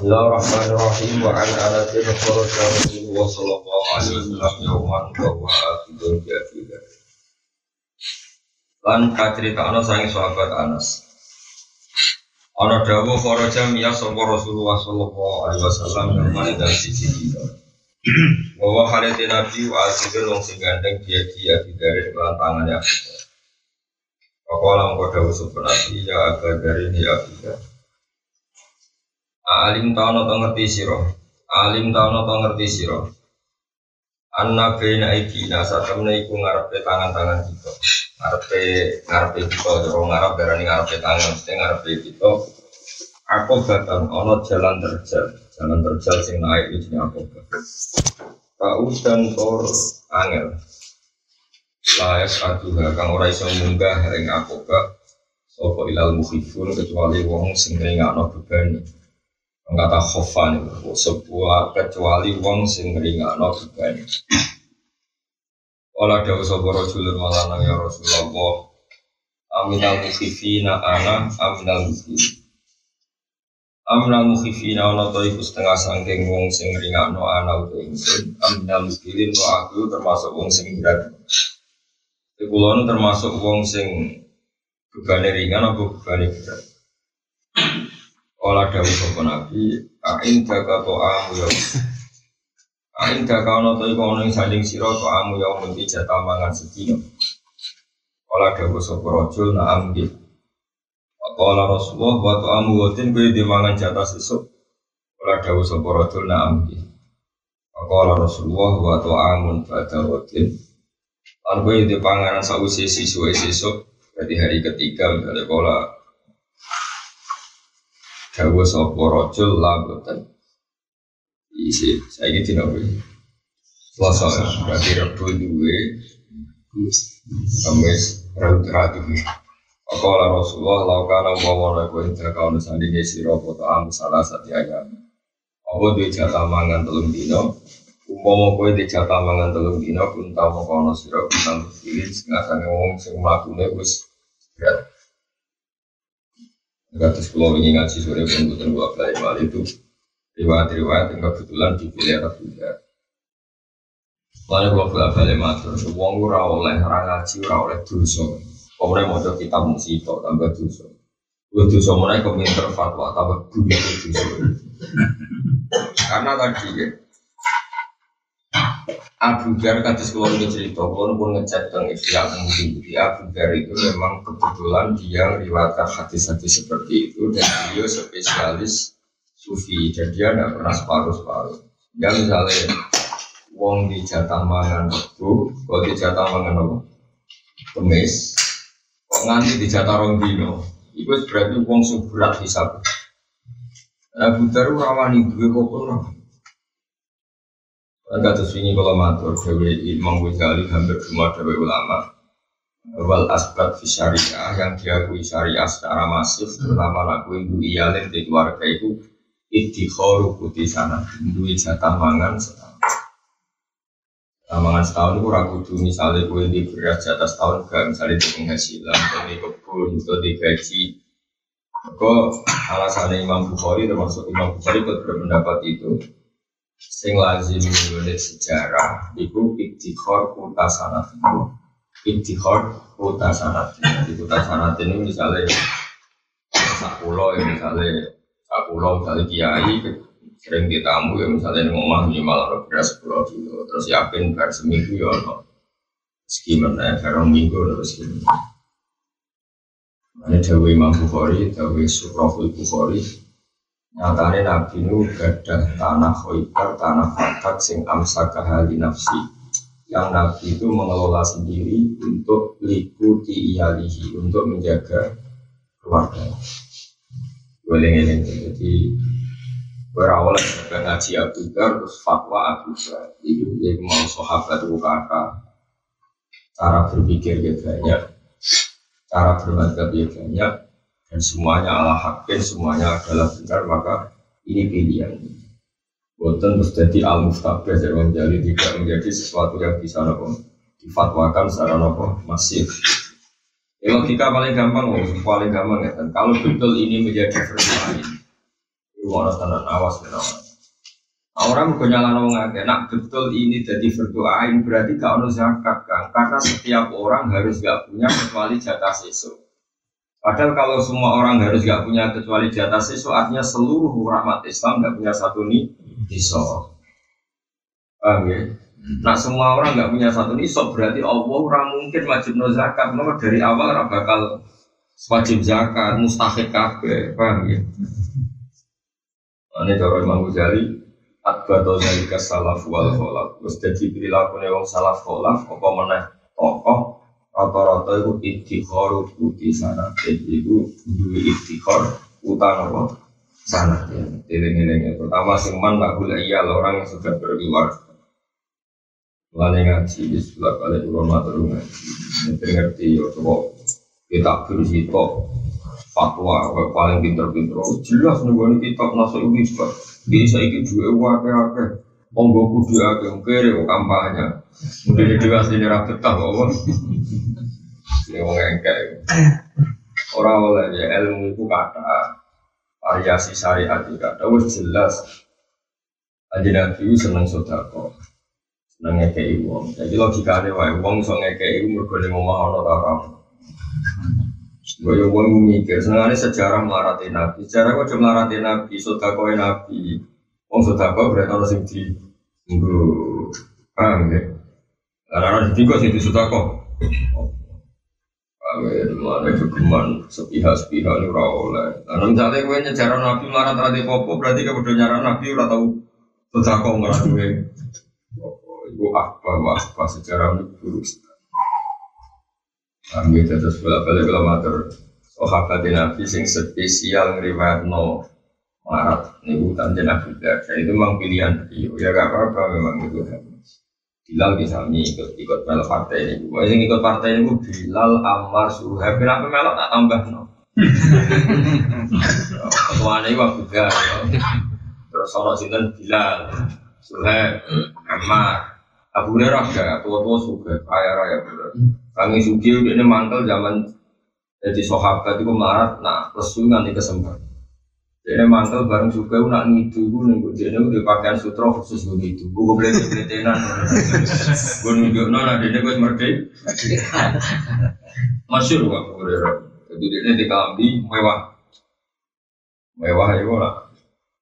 Bismillahirrahmanirrahim wa an Anas bin kharaja sallallahu alaihi yauman wa akidun. Lan kacerita ana sangi sahabat Anas. Ana kharaja miya sapa Rasulullah sallallahu alaihi yauman sisi dina. Wa halate nabi wa akidun wong sing gandeng dia dia kelan tangan ya. Agak dari ya Alim ta'ala ta ngerti siro. Alim ta'ala ta ngerti siro. Anna bina ikina saat temen iku ngarepe tangan-tangan kita. Ngarepe ngarepe kita Jero ngarep berani ngarepe tangan Mesti ngarepe kita. Aku batang ono jalan terjal. Jalan terjal sing naik ini aku Kau dan tor angel. Layak aduha kang ora iso munggah ing aku Sopo ilal mukhifun kecuali wong sing ngringakno bebani kata khofan sebuah kecuali wong sing ringano beban. Ola dawu sapa rajulun malana ya Rasulullah. Aminal mukhifina ana aminal mukhifina. Aminal mukhifina ana to iku setengah sangking wong sing ringano ana uta ingsun. Aminal mukhifin to aku termasuk wong sing berat. Kulo termasuk wong sing bebane ringan apa bebane berat. Ola dawu sopo nabi, ain jaga to amu ya. Ain jaga ono to iku ono ing sanding sira amu ya mesti jatah mangan sedina. Ola dawu sopo rajul na amdi. Ola Rasulullah wa to amu watin kuwi dimangan jatah sesuk. Ola dawu sopo rajul na amdi. Ola Rasulullah wa to amun pada watin. Lan kuwi dipanganan sausi sisuk sesuk. Berarti hari ketiga misalnya pola Dawa sopo rojul lagotan Isi, saya ini tidak boleh Selasa berarti rebu duwe Kamis, raut ratu Akola Rasulullah laukana umpama kau intra kau nusani ngisi roboto amu salah satu ayam. Apa duwe jatah mangan telung dino? Umpama kowe di jatah mangan telung dino pun tau mau kono sira bisa pilih setengah sange wong sing mlakune wis berat. Kados kula ingin ngaji sore pun boten kula bali mal itu riwayat-riwayat yang kebetulan dipilih Abu Dhar. Lalu kalau bolak balik matur, wong ora oleh ora ngaji ora oleh dosa. Kemudian mau kitab musibah tambah dosa. Gue dosa mulai keminter fatwa tambah dosa. Karena tadi ya, Abu Dhar kados kula ini cerita pun pun ngecek ikhya mungkin jadi Abu Dhar itu memang kebetulan dia meriwayatkan hadis-hadis seperti itu dan dia spesialis sufi dan dia tidak pernah separuh-separuh. Ya misalnya wong di jatah mangan itu kalau di jatah mangan apa? Kemis. Kok nganti di jatah rong dino itu berarti wong suburat hisab Abu Dhar rawani gue kok Agak terus ini kalau matur Dewi Imam Ghazali hampir semua Dewi ulama. Wal asbat fi syariah yang diakui syariah secara masif terutama laku ibu iyalin di keluarga itu idikhoru putih sana duit jatah mangan setahun. Mangan setahun itu ragu tuh misalnya kue di beras jatah setahun gak misalnya di penghasilan di kebun atau di gaji. Kok alasannya Imam Bukhari termasuk Imam Bukhari berpendapat itu sing lazim nulis sejarah iku iktikhor kuta sanat itu iktikhor kuta sanat di kuta sanat ini misalnya sakulo ya misalnya sakulo misalnya kiai sering ditamu ya misalnya di rumah minimal ada sepuluh kilo terus yakin bar seminggu ya no gimana ya karena minggu terus gimana ini Dewi Imam Bukhari, Dewi Surahul Bukhari, Nyatane Nabi nu gadah tanah khoibar, tanah fatak sing amsaka hali nafsi yang Nabi itu mengelola sendiri untuk likuti iyalihi, untuk menjaga keluarga. Boleh jadi berawal dari ngaji Abu Dhar, terus fatwa Abu Dhar. Itu dia mau sahabat kakak. Cara berpikir dia banyak, cara bermadzhab dia banyak, dan semuanya ala hakin, semuanya adalah benar, maka ini pilihan. Bukan terus jadi al mustabah jadi menjadi tidak menjadi sesuatu yang bisa nopo difatwakan secara nopo masif. Ya, logika paling gampang, oh, paling gampang ya kan. Kalau betul ini menjadi versi lain, Rumah tenan awas ya Orang mau nyala wong akeh, nak betul ini jadi berdoain berarti gak ono zakat kan? Karena setiap orang harus gak punya kecuali jatah sesu. Padahal kalau semua orang harus gak punya kecuali jatah sesu, artinya seluruh rahmat Islam gak punya satu nih nisab. Paham ya? Nah semua orang gak punya satu nisab berarti Allah orang mungkin wajib no zakat. Maka dari awal orang bakal wajib zakat, mustahik kabeh. Paham ya? Ini cara Imam Ghazali Adbato zalika salaf wal kholaf Terus jadi perilaku wong salaf kholaf Apa mana tokoh Rata-rata itu ikhtikor Uti sana Jadi itu Dua ikhtikor Utang apa? Sana Tiling-tiling Pertama seman Lahul iya Orang yang sudah berkeluar Mulanya ngaji Di sebelah kali Ulun matur ngaji Ngerti ya Coba Kita bersito Fatwa Paling pinter-pinter. Jelas nih Kitab Nasa ini jadi saya ini dua wakil wakil. Monggo kudu akeh kere kok kampanye. Mungkin itu asli ra betah kok. Ini wong engke. Ora oleh ya ilmu itu kata variasi syariat itu kata wis jelas. Aja nabi seneng sodako, seneng ngekei wong. Jadi logikanya wae wong iso ngekei mergo ning omah ana ta ora. Gue gue mikir, sebenarnya sejarah melarati Nabi. Sejarah gue cuma melarati Nabi, sodakoy Nabi. Wong sodako berarti orang sing di gue paham ya. Karena orang di sih di sodako. Kami mana kegeman sepihak sepihak ini oleh. Karena misalnya gue nyejarah Nabi melarat rati popo berarti kau udah nyarah Nabi udah tahu sodako ngelarang gue. Ibu apa apa sejarah ini buruk Kami terus bela-bela kalau matur. Sahabat Nabi sing spesial ngriwayat no marat ini bukan Nabi itu memang pilihan beliau. Ya gak apa-apa memang itu Bilal misalnya ikut ikut melok partai ini, gue yang ikut partai ini gue Bilal Ammar Suhaib, kenapa melok tak tambah no? Ketuaan ini waktu ya. terus orang sinten Bilal, Suhaib, Ammar, Abu Hurairah ya, tua-tua suka, kaya raya. Kami suki udah ini mantel zaman jadi sahabat itu melarat, nah lesu nanti kesempatan. Jadi mantel bareng suka nak ngidu gue nunggu dia nih pakaian sutra khusus gue ngidu. Gue beli beli tenan. Gue nunjuk nona dia gue semerti. Masyur gue Hurairah. Jadi dia di kambi mewah, mewah ya gue lah.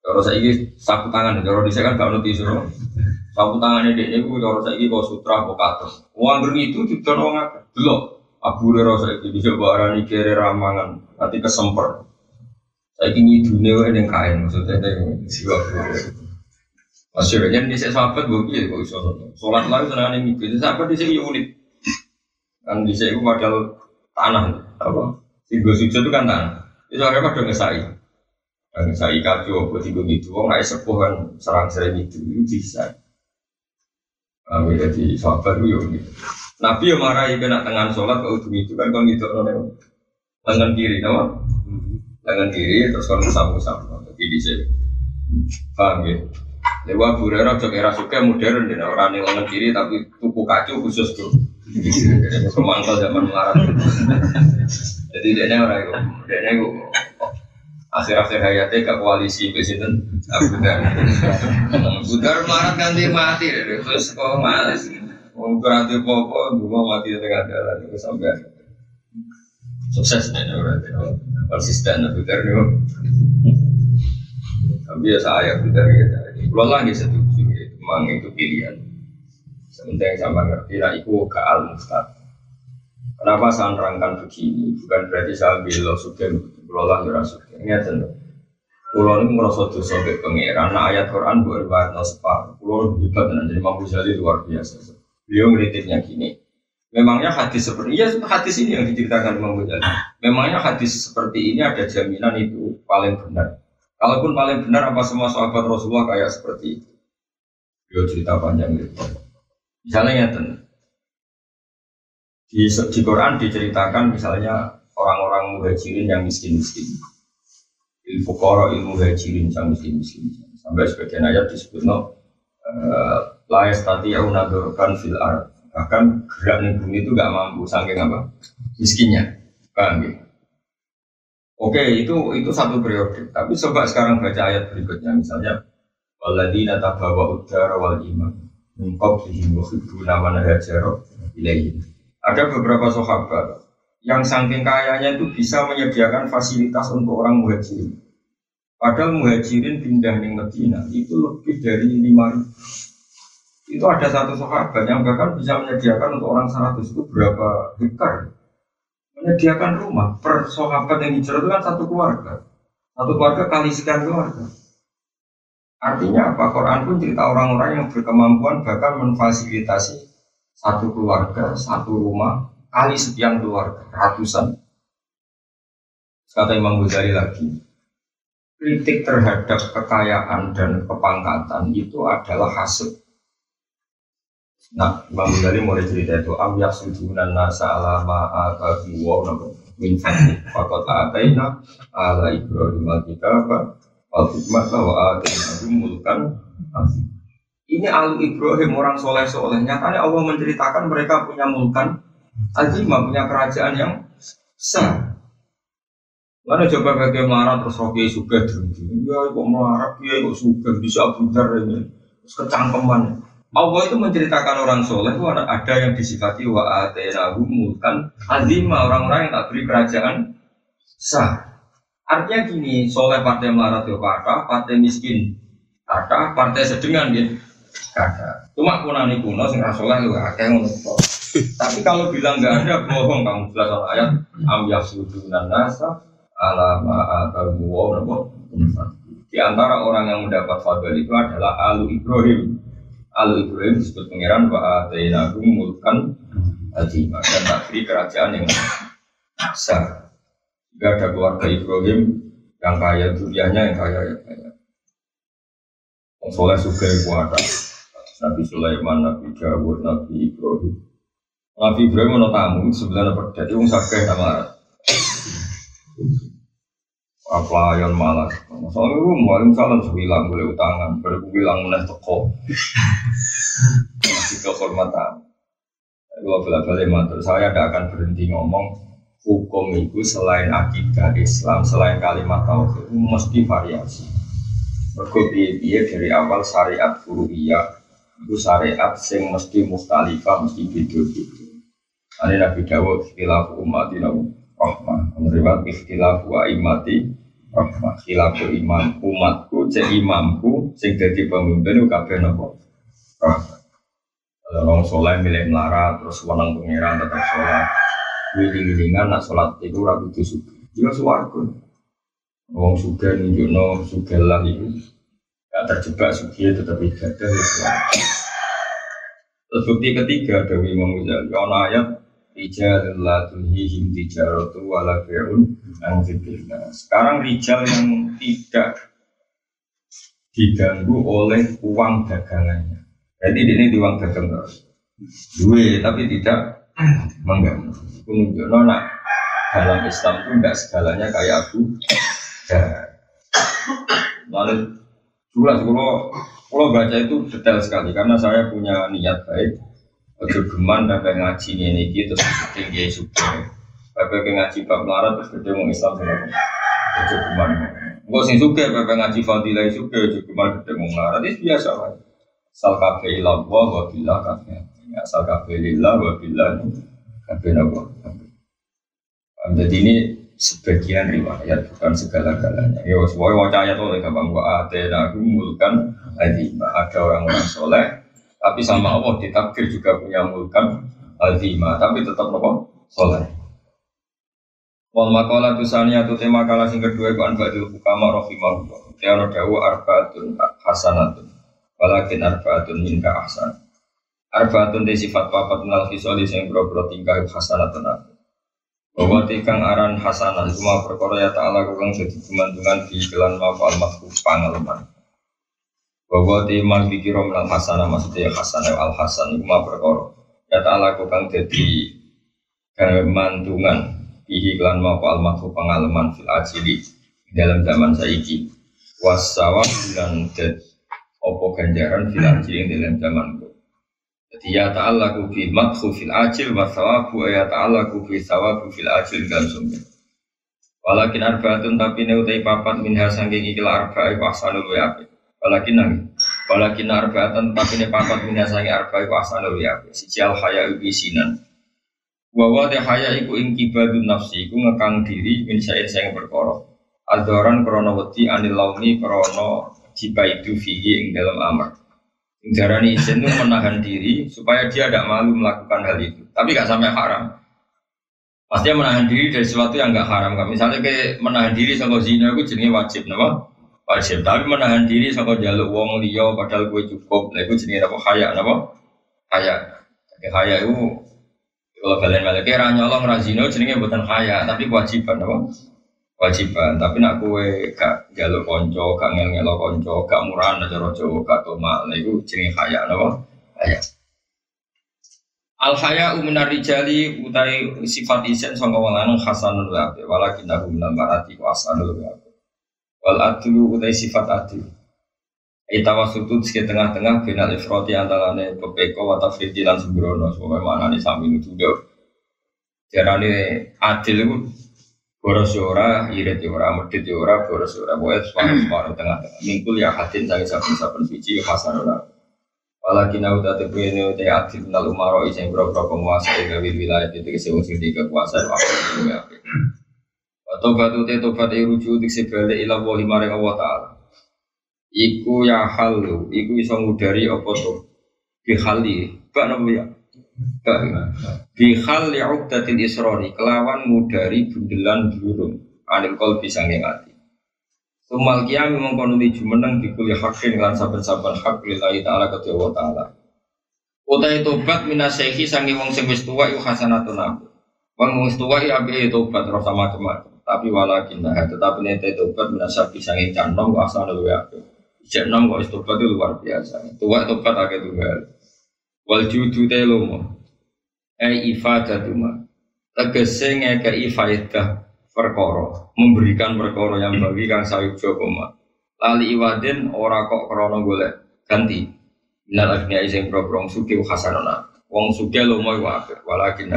Kalau saya ini sapu tangan, kalau di kan gak ngerti suruh. Sapu tangan ini dia gue kalau saya ini kau sutra kau katos. Uang itu tidak apa? Belum. Abu Hurairah saya ini bisa barang kiri ramangan, nanti kesemper. Saya ini dunia yang kain, maksudnya yang siwa Masih banyak di saya sahabat gue biar gue bisa sholat lagi senang ini mikir. Sahabat di sini unik. Kan di sini gue modal tanah, apa? Tiga sujud itu kan tanah. Itu ada pada ngesai. Saya kacau buat tiga gitu, orang naik sepuh kan serang serang itu, itu bisa. Kami jadi sahabat itu gitu. Nabi yang marah ibu nak tangan sholat kalau itu itu kan kalau gitu tangan kiri, nama tangan kiri terus musam musam, jadi di sini. Paham ya? Lewat burera cok era suka modern dan orang yang tangan kiri tapi tuku kacu khusus tuh. Kemangkal zaman melarat. Jadi dia orang itu, dia itu akhir-akhir hayatnya ke koalisi presiden Abu Dar Abu Dar marah ganti mati terus kok malas mau berarti popo dulu mati di tengah jalan itu sampai sukses nih berarti konsisten Abu Dar itu tapi ya saya Abu Dar gitu kalau lagi setuju itu memang itu pilihan sementara yang sama ngerti lah itu ke al mustad Kenapa saya nerangkan begini? Bukan berarti saya bilang suka berolah ya suka. Ingat tentu. Kulo ini merasa dosa ke pangeran. Nah ayat Quran buat riwayat separ. Kulo juga dan jadi mampu jadi luar biasa. Beliau ngeritiknya gini. Memangnya hadis seperti ya hadis ini yang diceritakan Imam Ghazali. Memangnya hadis seperti ini ada jaminan itu paling benar. Kalaupun paling benar apa semua sahabat Rasulullah kayak seperti itu. Beliau cerita panjang itu. Misalnya ya di, di Quran diceritakan misalnya orang-orang muhajirin yang miskin-miskin ilmu koro ilmu muhajirin yang miskin-miskin sampai sebagian ayat disebut no eh, layas tadi yang menadurkan fil ard bahkan gerak di bumi itu gak mampu saking apa? Miskinnya. Paham ya Oke, itu itu satu periode. Tapi coba sekarang baca ayat berikutnya, misalnya Waladina tabawa udara wal iman Mengkop dihim nama man hajaro ilaihim. Ada beberapa sahabat yang saking kayanya itu bisa menyediakan fasilitas untuk orang muhajirin. Padahal muhajirin pindah di Medina itu lebih dari lima Itu ada satu sahabat yang bahkan bisa menyediakan untuk orang 100 itu berapa hektar. Menyediakan rumah. Per sahabat yang hijrah itu kan satu keluarga. Satu keluarga kali sekian keluarga. Artinya apa? Quran pun cerita orang-orang yang berkemampuan bahkan memfasilitasi satu keluarga satu rumah kali sekian keluarga ratusan. Kata Imam Ghazali lagi kritik terhadap kekayaan dan kepangkatan itu adalah hasil Nah, Imam Ghazali mulai cerita itu am yasudunan nasa ala ma'atabi wa nabu min fadli faqad ataina ala ibrahim al-kitaba wal hikmata wa ataina mulkan ini al Ibrahim orang soleh soleh nyatanya Allah menceritakan mereka punya mulkan azimah punya kerajaan yang besar Mana coba bagi marah terus rocky suka terus ya kok marah ya kok suka bisa abudar ini terus kecangkeman Allah itu menceritakan orang soleh itu ada yang disifati wa atenahu mulkan azima orang-orang yang tak beri kerajaan sah. Artinya gini, soleh partai melarat itu kata, partai miskin kata, partai sedengan dia kata. Cuma kunani kuno sing soleh itu akeh ngono. Tapi kalau bilang nggak ada bohong kamu jelas ayat am yasudunan nasa ala ma'atahu wa Di antara orang yang mendapat fadl itu adalah alu Ibrahim Al Ibrahim disebut pangeran wa atainahu mulkan azimah dan tak beri kerajaan yang besar. Jika ada keluarga Ibrahim yang kaya dunianya yang kaya yang kaya. Soleh suka kuat. Nabi Sulaiman, Nabi Dawud, Nabi Ibrahim. Nabi Ibrahim mau tamu sebenarnya pada itu sakit sama pelayan malas. Soalnya gue mau salam sebilang boleh utangan, baru gue bilang mulai toko. Masih kehormatan. Gue bela balik mantul, saya tidak akan berhenti ngomong hukum itu selain akidah Islam, selain kalimat tauhid itu mesti variasi. Berkopi dari awal syariat furu'iyah itu syariat yang mesti mustalifah, mesti beda-beda. Ini Nabi Dawud, istilah umat ini rahmah. Menerima ikhtilaf wa imati rahmah. Khilafu imam umatku cek imamku sing dadi pemimpin kabeh napa rahmah. Kalau orang soleh milih melarat terus wanang pengiran tetap sholat. Wiling-wilingan nak sholat itu ragu itu suka juga suwargo orang suka nunjukno suka lah itu gak terjebak suki tetap ibadah ya terus bukti ketiga dari Imam Ghazali ayat Rijal la tulhihim tijaratu wala bi'un an Sekarang rijal yang tidak diganggu oleh uang dagangannya. Jadi ini di uang dagang terus. Dua, tapi tidak mengganggu. Menunjukkan nak dalam Islam itu tidak segalanya kayak aku. Lalu jelas kalau kalau baca itu detail sekali karena saya punya niat baik Ojo geman bapak ngaji ini gitu terus tinggi suka. Bapak ngaji bab larat terus gede mau Islam semua. Geman. Enggak sih suka bapak ngaji fadilah suka ojo geman gede mau larat itu biasa lah. Sal kafe ilah wa bila kafe. Asal kafe lillah wa bila kafe nabo. Jadi ini sebagian riwayat bukan segala-galanya. Ya, semuanya wajah ayat oleh gampang wa atena mulkan ada orang-orang soleh tapi sama Allah ditakdir juga punya mulkan azimah, tapi tetap nopo soleh. Wal makalah tusani atau tema kalah sing kedua ku anbadil hukama rahimahullah. Tiara dawu arbaatun hasanatun. Walakin arbaatun minka ahsan. Arbaatun de sifat papat nal fisoli sing bro-bro tingkah hasanatun. Bahwa tikang aran hasanah cuma perkara ya ta'ala kukang jadi kemandungan di kelan mafal makhluk pangalaman. Bahwa timang dikira minal hasanah maksudnya hasanah al hasan itu mah perkara. Ya ta'ala kang dadi kemantungan bihi klan mau al makhluk pengalaman fil ajili dalam zaman saiki. Wasawa dan dad opo ganjaran fil ajili dalam zaman. Jadi ya ta'ala ku fi makhluk fil ajil wa sawabu ya ta'ala ku fi sawabu fil ajil dalam sumber. Walakin arbaatun tapi ne utai papat minha sangking ikil arba'i wa ahsanul. Walakin nang. Walakin arbaatun tapi ne papat minha sangking arba'i wa ahsanul wa api. Siji al haya ubi sinan. Wawa te haya iku ing kibadun nafsi iku ngekang diri min sa'in sing perkara. Adoran krono wedi anil launi krono jika itu fihi ing dalam amar. Darani izin itu menahan diri supaya dia tidak malu melakukan hal itu. Tapi gak sampai haram. Pastinya menahan diri dari sesuatu yang nggak haram. Misalnya kayak menahan diri sama zina itu jenis wajib, nama wajib. Tapi menahan diri sama jaluk wong liya padahal gue cukup, nah itu jenis apa kaya, nama kaya. Jadi kaya itu kalau kalian balik kira nyolong razino jenisnya bukan kaya, tapi kewajiban, nama kewajiban. Tapi nak gue gak jaluk konco, gak ngel ngelo konco, gak murah, aja rojo, gak tomal, nah itu jenis kaya, nama kaya. Al haya uminar rijali utai sifat isen sangka wong lanang hasanul wa walakin aku minal marati wa asanul wal adlu utai sifat adil Ita wasutu di tengah-tengah final ifroti antarane pepeko wa tafriti lan sembrono. Soalnya mana nih sami itu dia Jarane adil itu boros ora, irit ora, medit ora, boros ora. Pokoknya separuh-separuh tengah-tengah. Mingkul ya hadin sangi saben-saben biji hasanul wa Walakin aku tadi punya te adil nal umaro isen bro-bro penguasa gawe wilayah itu kese wong sing itu ya. Tobat te tobat e rujuk dikse balik ila wa maring Allah taala. Iku ya halu, iku iso ngudari apa to? Bihali, gak nopo ya? Gak. Bihali uqdatil israri, kelawan ngudari bundelan burung anil qalbi sanging ati. Tumal kiam mengkono di jumeneng dikuli hakin lan saben-saben hak lillahi ta'ala ke Allah ta'ala. Utai tobat minasehi sangi wong wis tuwa iku hasanatun aku. Wong wis tuwa iki ape tobat ora sama macam Tapi walakin nah tetapi nete tobat minasabi sangi canom wa asana luwe ape. Ijek nom kok tobat itu luar biasa. Tuwa tobat akeh tunggal. Wal judu te lomo. Ai ifadatuma. Tegese ngekei faedah perkara, memberikan perkara yang bagi kang sayuk jokoma. Lali iwadin ora kok krono golek ganti. Minal agniya ising probrong suki hasanona. Wong suki lomo apik, walakin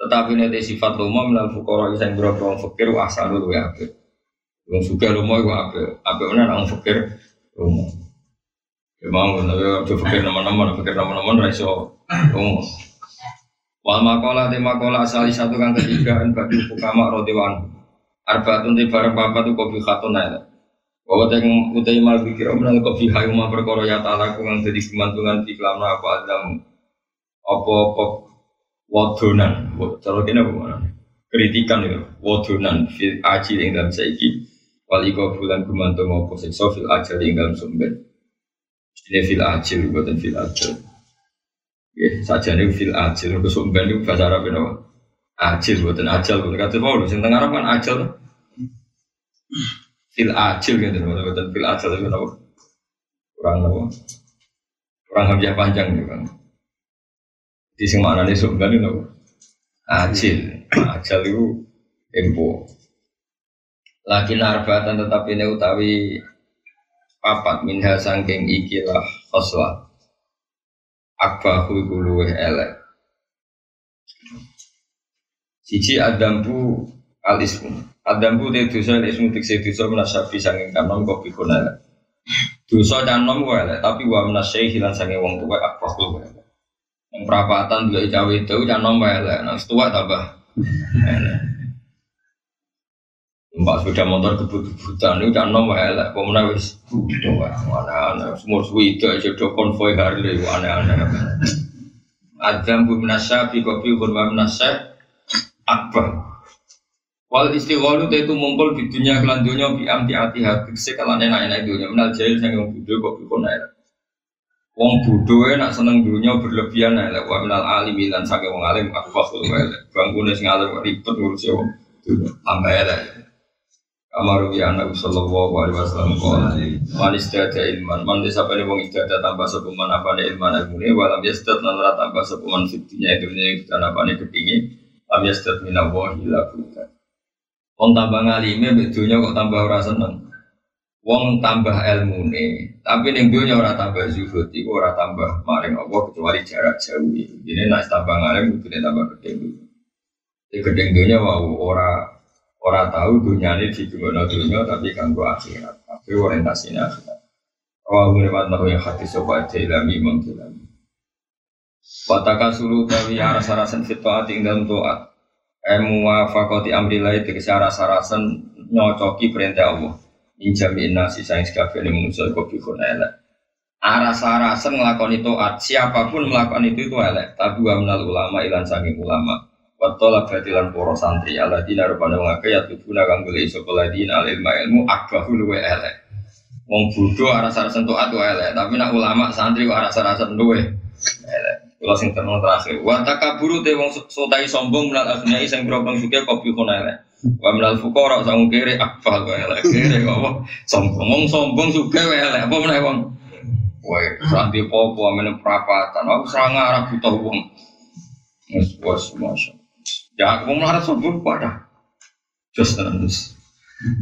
tetapi nanti sifat lomo minal fukara ising probrong fakir ahsanu luwe apik. Wong suki lomo iku apik, apik menan wong fakir lomo. Ya mau tapi fakir nama-nama, fakir nama-nama ra iso lomo. Wal makola te makola asali satu kang ketiga en bagi fukama rodiwan. Arbaatun te bareng papat tu kopi khatun ae. Bahwa teng utai mal pikir omnang kopi hayu ma perkara ya ta'ala kang dadi kemantungan di kelam apa adam apa wadonan. Cara kene apa mana? Kritikan ya, wadonan fil aji ing dalam saiki. Wal iko bulan gumantung apa siksa fil ajal ing dalam sumber. Ini fil ajil bukan fil ajal. Ya, saja nih fil ajil, untuk sumber nih bahasa Arab ini apa? Ajil, buatan ajal, buatan kata mau sing tengah kan ajal. Fil ajil gitu, buatan fil ajal itu apa? Kurang apa? Kurang hamzah panjang gitu kan. Di sing nih sumber ini apa? Ajil, ajal itu tempo. Laki narbatan tetapi ini utawi papat minha sangking ikilah khoslah akbahu iku luweh elek. Siji adambu al ismu. Adambu te dosa al tikse dosa menasabi sanging kanom kok bikun elek. Dosa canom tapi wa menasai hilang sanging wong tuwa akbahu perapatan dua cawe itu canom kok elek, nah setua tambah. Mbak sepeda motor kebut-kebutan itu kan nomor elek, pemenang wis suwi itu aja do konvoy Harley aneh-aneh. Adam bu minasya, bi kopi bu minasya, akbar. Wal istigholu itu mumpul di dunia kelan dunia bi amti ati hati sekalan enak-enak dunia menal jahil yang bodoh kopi pun elek. Wong bodoh nak seneng dunia berlebihan elek, wa minal alim lan sange wong alim akbar elek. Bangkune sing alim ribet ngurusi wong tambah elek. Amaru ya anak sallallahu alaihi wasallam qala man istada ilman man desa pale wong istada tambah sepuman apa ne ilman ilmune walam yastad lan ora tambah sepuman fitinya itu ne dan apa ne kepingi lam yastad min Allah ila buka wong tambah ngalime bedunya kok tambah ora seneng wong tambah ilmune tapi ning dunya ora tambah zuhud iku ora tambah maring Allah kecuali jarak jauh ini nek tambah ngalim kudu tambah gede Di gedeng dunya wau ora Orang tahu dunia ini di dunia dunia tapi ganggu akhirat. Tapi orientasinya akhirat. Oh, menurut nahu yang hati sobat ilami mengkilami. Wataka suruh dari arah sarasan fitoat tinggal toat. Emu wafakoti amrilai tegesi arah sarasan nyocoki perintah Allah. Injami nasi sayang sekali manusia kopi elek. Arah sarasan melakukan itu siapa pun melakukan itu itu elek. Tapi wa menal ulama ilan saking ulama. Watola batilan poro santri ala dina rupanya mengakai ya tubuna kang beli sekolah dina al ilmu akbahu luwe elek. Wong bodoh arah sarasan tuh atu elek, tapi nak ulama santri kok arah sarasan luwe elek. Kalau sing terakhir, wataka buru te wong sotai sombong menal asnya iseng berobang suke kopi elek. Wa menal fukara sangu kere akbah kok elek kere kok sombong sombong suke elek apa meneh wong. Woi, ranti popo amene perapatan, aku serang arah butuh wong. Wes bos, masya Ya, aku melarat sombong pada. Just terus.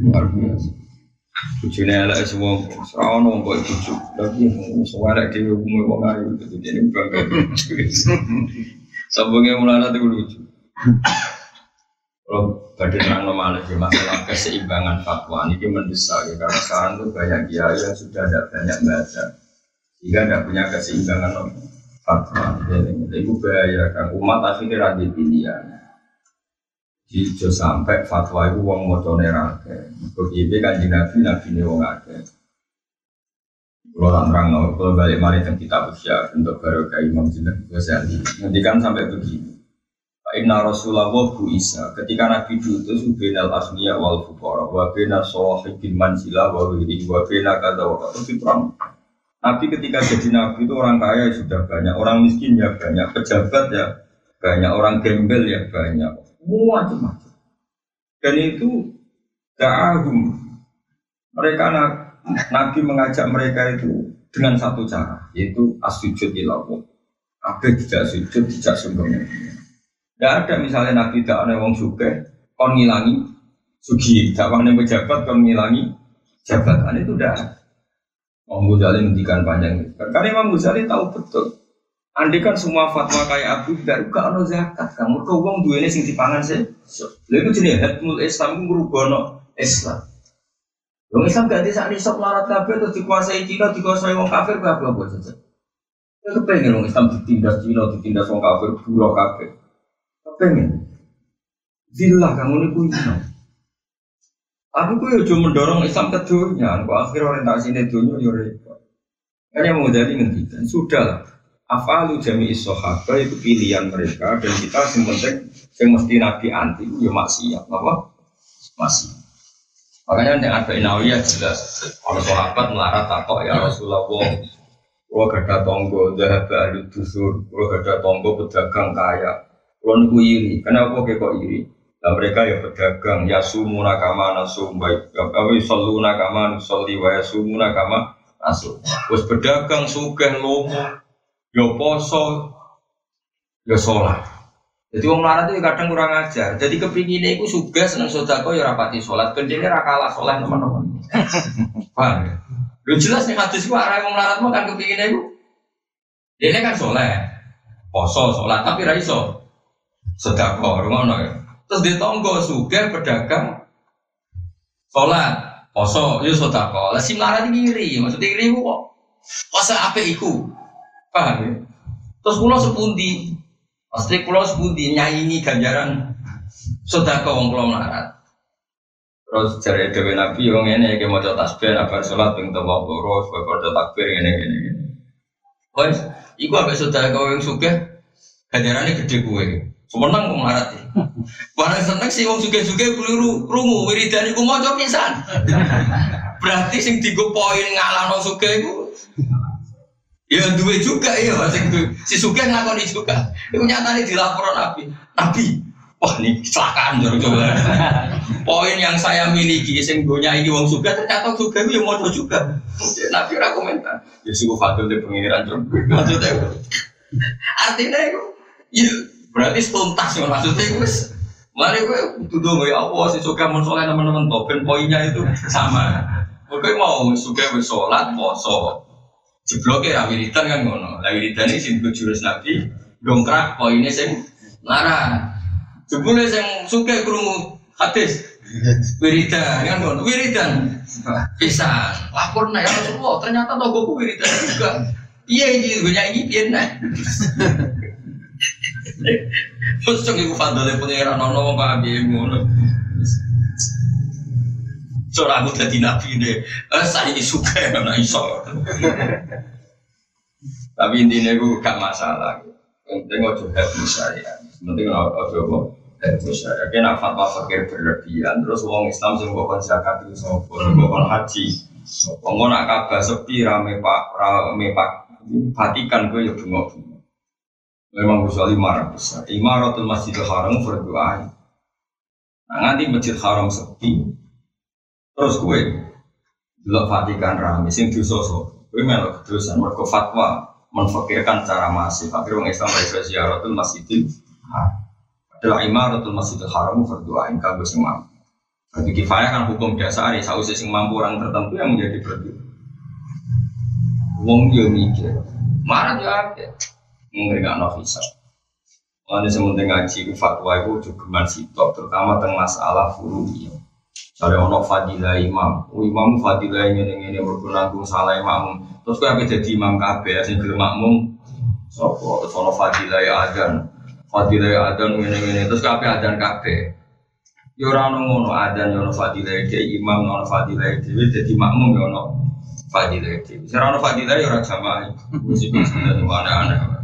Luar biasa. Bujune elek semua, serawon wong kok buju. Lagi elek dhewe umum wong ayu jadi bangga. Sombongnya melarat itu lucu. Kalau badai terang normal di masalah keseimbangan fatwa ini mendesak ya karena sekarang tuh banyak kiai yang sudah ada banyak baca sehingga tidak punya keseimbangan fatwa. Itu bahaya kan umat akhirnya ada pilihan. Ijo sampai fatwa itu wong moco nerake. Begitu kan nabi nabi ini wong ake. Kalau no, kalau balik mari dan kitab usia untuk baru ke Imam Jinnah Ghazali. Nanti kan sampai begini. Inna Rasulullah bu Isa ketika Nabi diutus benal asmiya wal fukara wa benal bin manzila wa wiri wa benal kata wa kata. Nabi ketika jadi Nabi itu orang kaya sudah banyak, orang miskin ya banyak, pejabat ya banyak, orang gembel ya banyak, macam-macam. Dan itu da'ahum. Mereka Nabi mengajak mereka itu dengan satu cara, yaitu asujud ilawah. Kabeh tidak sujud, tidak sembunyi. Tidak ada misalnya Nabi tidak ada wong suke, kon ngilangi sugi, dakwahnya pejabat kon ngilangi jabatan itu tidak. Imam Ghazali menghentikan panjang. Karena Imam Ghazali tahu betul Andai kan semua fatwa kayak Abu Dhar, gak ada zakat. Kamu ke uang dua ini sing dipangan sih. Lalu itu jenis hatmul Islam itu merubah Islam. Wong Islam gak bisa nisab larat kabeh terus dikuasai Cina, dikuasai wong kafir gak apa saja. Ya kepengen wong Islam ditindas Cina, ditindas wong kafir, buruk kabeh. Kepengen. Zillah kamu ini punya. Gue ya cuma mendorong Islam ke dunia, kok akhir orientasi ini dunia ya repot. Hanya mau jadi ngendikan, sudah lah. Afalu jami isohaba itu pilihan mereka. Dan kita yang penting yang mesti nabi anti ya maksiat. Apa? Masih makanya yang ada inawiyah jelas. Kalau sahabat melarat takok ya Rasulullah. Kalau gada tonggo dahab alu dusur. Kalau gada tonggo pedagang kaya kalau nunggu iri kenapa kok iri dan mereka ya pedagang ya sumuna kama nasum baik kami selalu nakama nusolli wa ya sumuna kama nasum terus pedagang sugih lomo yo poso, yo sholat. Jadi wong melarat itu kadang kurang ajar. Jadi kepinginnya itu suga seneng sodako ya rapati sholat. Kendini rakalah sholat teman-teman. Paham ya? Lu jelas nih hadis gua arah wong melarat mau kan kepinginnya itu. Ini kan sholat, poso sholat tapi raiso sodako, rumah ya. Terus di tonggo suga pedagang sholat, poso, yo sodako. Lah si melarat ini iri, maksudnya iri kok. Poso apa iku? Paham ya? Terus pulau sepundi, pasti pulau sepundi nyanyi ganjaran sodako wong pulau melarat. Terus cari dewi nabi yang ini kayak mau tasbih, apa sholat, ping tawa boros, bapak takbir ini ini ini. Wes, iku apa sodako yang suka ganjarannya gede gue. Semenang wong melarat ya. Barang seneng sih wong suge-suge keliru krungu wiridan iku maca pisan. Berarti sing digo poin ngalahno suge iku Ya dua juga ya itu. Si Suge ngakoni juga. Itu nyatanya dilaporan Nabi. Nabi, wah ini kecelakaan jauh coba. Poin yang saya miliki, sing gonya ini wong Suge ternyata Suge itu yang mau juga. Nabi ora komentar. Ya fatul di pengiran jauh. Maksudnya artinya itu, ya berarti tuntas ya maksudnya itu. Mari gue tuduh ya Allah si Suge mau sholat teman-teman topen poinnya itu sama. Oke mau Suge bersolat, poso, Jebloke ya wiridan kan ngono. Lah wiridan iki sing jurus Nabi dongkrak poinnya sing larang. Jebule sing suke krungu hadis wiridan kan kon wiridan bisa lapor nih ya Rasulullah ternyata togoku wiridan juga iya ini gue nyanyi pian cong ibu fadole pengiran nono apa abi ngono Soalnya aku jadi nabi deh, eh, saya suka nggak iso. Tapi intinya gue gak masalah. Penting ojo happy saya. Penting ojo kok happy saya. Kena fatwa fakir berlebihan. Terus uang Islam sih bukan zakat itu sopo, bukan haji. Sopo nak kabar sepi rame pak rame pak Vatikan gue ya bunga bunga. Memang kecuali marah besar. Imaratul Masjidil Haram berdoa. Nah nanti Masjid Haram sepi, terus gue delok Vatikan rame sing dosa gue melok kedosan mergo fatwa menfakirkan cara masih fakir orang Islam dari ziaratul masjidil adalah imaratul masjidil haram berdoa kagum sing mampu. Bagi kifayah kan hukum dasar ya sausi sing mampu orang tertentu yang menjadi berdoa wong yo mikir marah yo mungkin nggak nafisa Lalu sementing ngaji fatwa itu juga sitok terutama tentang masalah furu'iyah Misalnya ono fadilah imam, oh, imam fadilah ini ini ini berkunanggung salah imam. Terus kau jadi imam kabeh, sing gelem makmum. Sopo terus ono fadilah adan, fadilah adan ini ini terus kabeh adan kabeh. Yo ora ono ngono adan yo ono fadilah dia imam ono fadilah dia jadi makmum yo ono fadilah dia. Ora ono fadilah yo ora jamaah. Wis iki aneh-aneh.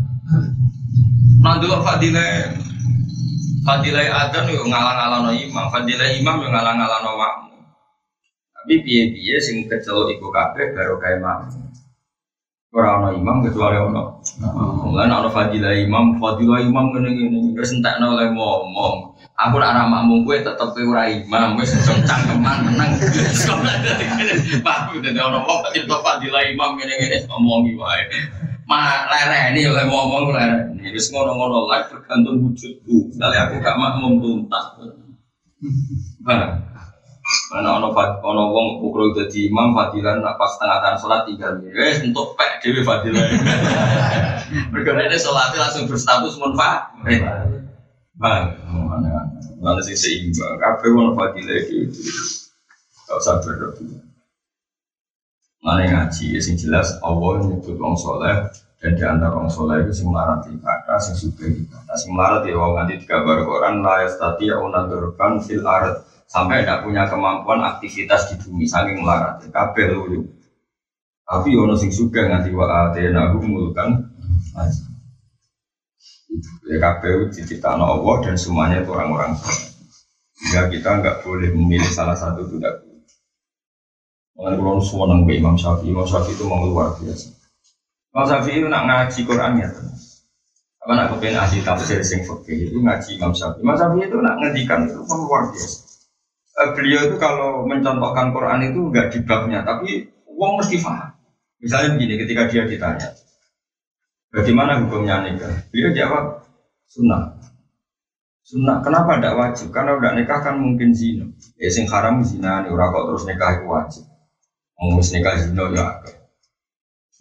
Nanti fadilah Fadilai adan yo ngalang-alano imam, fadilai imam yo ngalang-alano makmum. Tapi piye-piye sing kecelok iku kabeh baru kae makmum. Ora ono imam kecuali ono. Mulane ono fadilai imam, fadilai imam ngene-ngene wis entekno oleh ngomong. Aku nak ana makmum kowe tetep ora imam, wis cangkeman menang. Pak, dadi ono wong kok imam ngene-ngene ngomongi wae. Ma lereni oleh ngomong lereni. Wis ngono-ngono lah tergantung wujudku. Misalnya aku gak makmum tuntas. Nah, Karena ono ono wong ukro jadi imam fadilan nak pas tengah tengah sholat tinggal wes untuk pek dewi fadilan. Berkarya ini sholatnya langsung berstatus munfa. Bang, mana mana sih seimbang. Kafe ono fadilah gitu. Gak usah berlebihan. Mana ngaji, ya sing jelas Allah nyebut wong soleh dan di antara wong soleh itu sing melarat ibadah, sing suka ibadah, sing melarat ya wong nanti digambar Quran la yastati unadurkan fil ard. Sampai tidak punya kemampuan aktivitas di bumi saking melarat. Ya kabeh lu tapi ono sing suka nganti wa atena mulkan ya kabeh diciptakan Allah dan semuanya itu orang-orang sehingga kita nggak boleh memilih salah satu itu Mengenai kalau semua nang Imam Syafi'i, Imam Syafi'i itu mau luar biasa. Imam Syafi'i itu nak ngaji Quran ya. Apa nak kepengen ahli tafsir sing fikih itu ngaji Imam Syafi'i. Imam Syafi'i itu nak ngedikan itu mau luar biasa. Uh, beliau itu kalau mencontohkan Quran itu enggak di babnya, tapi uang mesti paham. Misalnya begini, ketika dia ditanya, bagaimana hukumnya nikah? Beliau jawab, sunnah. Sunnah, kenapa tidak wajib? Karena udah nikah kan mungkin zina. Ya sing haram zina, nih kok terus nikah itu wajib. Mau nikah zina ya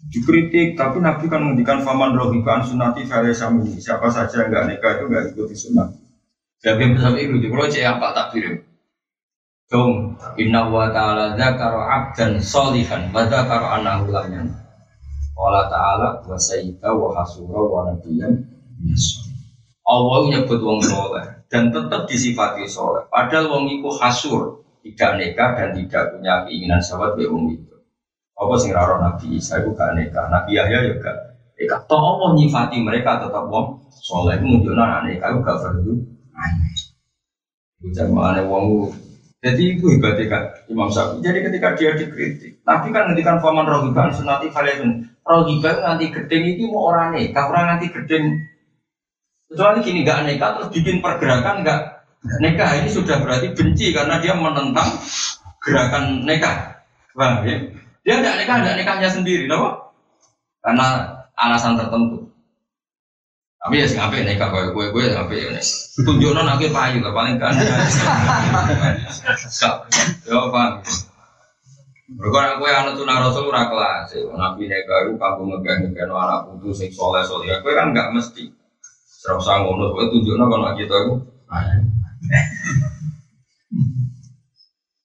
Dikritik, tapi Nabi kan menghentikan faman rohiban sunati sami. Siapa saja yang nggak nikah itu nggak ikuti sunnah. Jadi sampai itu, kalau cek apa tak kirim? Dong, inna wa ta'ala zakaro abdan solihan wa zakaro anahu lam Allah ta'ala wa sayyida wa hasura wa nabiyan Allah nyebut wong soleh dan tetap disifati soleh. Padahal wong itu hasur, tidak nikah dan tidak punya keinginan sahabat be wong itu. Apa sing raro Nabi Isa itu gak nikah, Nabi Yahya juga nikah. Toh Allah nyifati mereka tetap wong soleh itu menunjukkan anak nikah itu gak perlu aneh. Mana wong jadi itu hebatnya kan Imam Syafi'i. Jadi ketika dia dikritik, Nabi kan ngendikan faman rohiban sunati kalian rohiban nanti gedeng itu mau orang nikah, orang nanti gedeng kecuali gini gak nikah terus bikin pergerakan gak nikah ini sudah berarti benci karena dia menentang gerakan nikah. Bang, ya? Dia tidak nikah, tidak nikahnya sendiri, no? Karena alasan tertentu. Tapi ya sing apik nikah koyo kowe kowe apik ya nek. Tunjukno nek payu lah paling kan. Yo Pak. Mergo nek kowe anut sunah Rasul kelas. Nabi nikah iku kanggo ngegah-ngegahno anak putu sing saleh saleh. Kowe kan enggak mesti. Ora usah ngono, kowe tunjukno kono kita iku.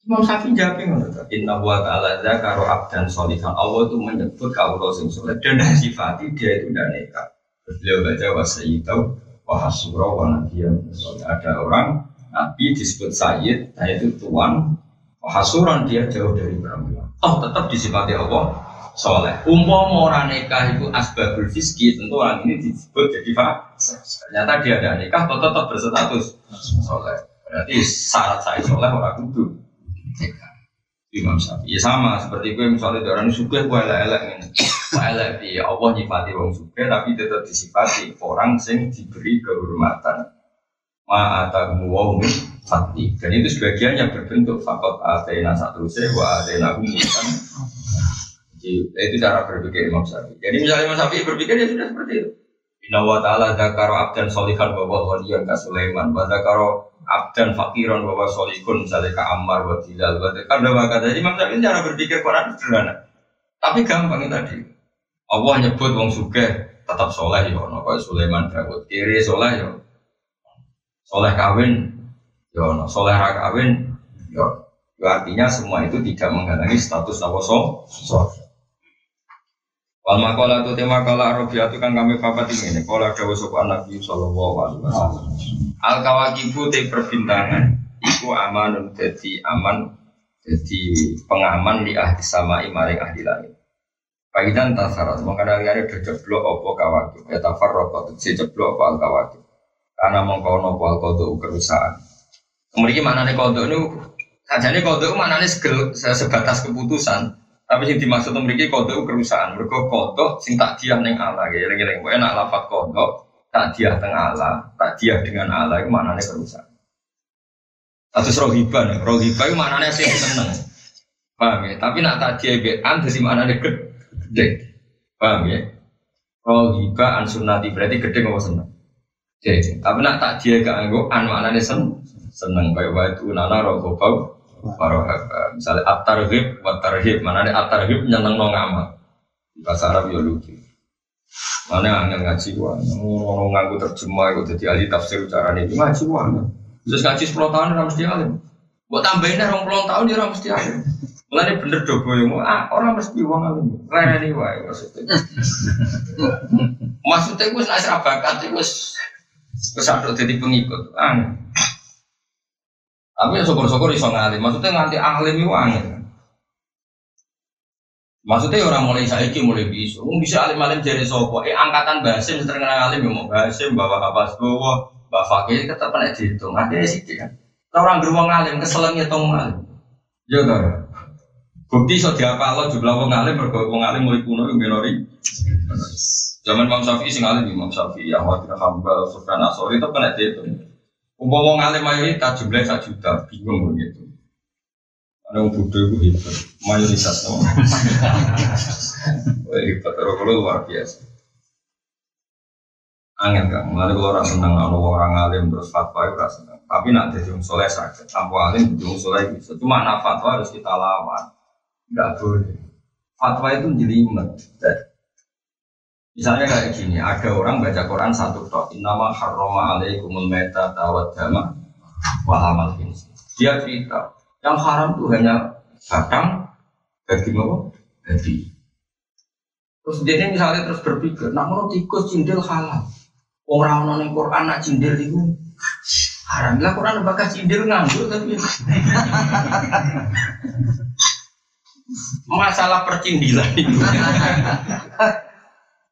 Imam Syafi'i jawab ngono Inna wa ta'ala zakaru abdan solihan. Allah itu menyebut kaulah sing soleh dan sifati dia itu dan nekat. Beliau baca wa sayyidau wa hasura wa nabiyya Ada orang Nabi disebut sayyid, nah itu tuan. Hasuran dia jauh dari perempuan. Oh tetap disifati Allah soleh. Umpama orang nikah itu asbabul fiski, tentu orang ini disebut jadi fase. Ternyata dia ada nikah, tetap berstatus soleh. Berarti syarat saya soleh orang kudu Imam Syafi'i ya sama seperti gue misalnya orang suka gue elek-elek ini elek ya Allah nyifati orang suka tapi tetap disifati orang sing diberi kehormatan ma'atamu wa min fati dan itu sebagian yang berbentuk fakot atena satu se wa atena kan itu cara berpikir Imam Syafi'i. Jadi misalnya Imam Syafi'i berpikir ya sudah seperti itu. Inna wa ta'ala zakaro abdan solihan bahwa waliyan ka Sulaiman wa zakaro abdan fakiran bahwa solikun misalnya ke Ammar wa Bilal wa kada wa kada Imam Syafi'i cara berpikir Quran sederhana. Tapi gampang tadi. Allah nyebut wong suge tetap soleh ya. Ono kaya Sulaiman Dawud kiri soleh ya. Soleh kawin ya ono. Soleh ra kawin ya. Artinya semua itu tidak menghalangi status nawa soleh Wal makola itu tema kala Arabia itu kan kami papat ini. Kala dawa sopan Nabi Sallallahu Alaihi Wasallam. Al kawakibu te perbintangan. Iku amanun jadi aman jadi pengaman di ahli sama imaring ahli langit. Paidan tasarat makanya ada jeblok opo kawakib. Ya tafar rokok si jeblok opo al kawakib. Karena mengkono opo al kodo kerusahaan. Kemudian mana nih kodo ini? Sajane kodo mana nih sebatas keputusan. Tapi yang dimaksud memiliki kode kerusahaan. Mereka kode sing tak dia neng Allah. Ya, lagi-lagi. Pokoknya nak lafat kode tak dia teng Allah, tak dia dengan Allah itu mana nih kerusahaan. Atau rohiban, rohiban itu mana nih sih seneng. Paham ya? Tapi nak tak dia bean dari mana nih gede. Paham ya? Rohiba an sunnati berarti gede nggak seneng. Jadi, tapi nak tak dia gak anggo an mana nih seneng. Seneng kayak waktu nana rohobau Warohaba. Misalnya at-tarhib wa tarhib. Mana ada at-tarhib nyeneng no ngamal. Bahasa Arab ya lucu. Mana angin ngaji wa. Orang nganggu terjemah itu jadi ahli tafsir cara ini. Ngaji wa. Terus ngaji 10 tahun orang mesti alim. Buat tambahin dah orang tahun dia orang mesti alim. Mulai bener dobo yang ah orang mesti uang alim. Rene wae maksudnya. maksudnya gue nak bakat gue kesadok jadi pengikut. Ah, tapi ya syukur-syukur iso ngalim. Maksudnya nganti alim itu angin. Maksudnya orang mulai saiki mulai bisa. Mungkin bisa alim-alim jadi sopo. Eh angkatan basim terkenal alim ya mau basim bawa apa bawa bawa fakir tetap pada dihitung. Ada sih kan. Orang beruang alim keselengnya tong alim. Ya kan. Bukti so diapa lo jumlah wong alim berkau wong alim mulai kuno yang minori. Zaman Imam Syafi'i sing alim Imam Syafi'i, Ahmad bin Hambal, Sufyan Asori itu kena. Umpama ngalim mayoritas jumlah satu juta, bingung begitu. Ada yang bodoh itu hebat, mayoritas no. hebat, kalau luar biasa. Angin kan, mulai kalau orang senang, kalau orang alim terus fatwa itu rasa senang. Tapi nak jadi orang soleh sakit, tanpa alim jadi orang soleh bisa. Cuma nak fatwa harus kita lawan, nggak boleh. Fatwa itu jelimet. Misalnya kayak gini, ada orang baca Quran satu tok, nama harroma alaikumul meta tawad dama wahamal Dia cerita, yang haram tuh hanya batang, daging apa? Daging. Terus dia misalnya terus berpikir, nak mau tikus cindil halal. Orang orang Quran nak cindil itu haram. Lah Quran bakal cindil nganggur tapi masalah percindilan itu.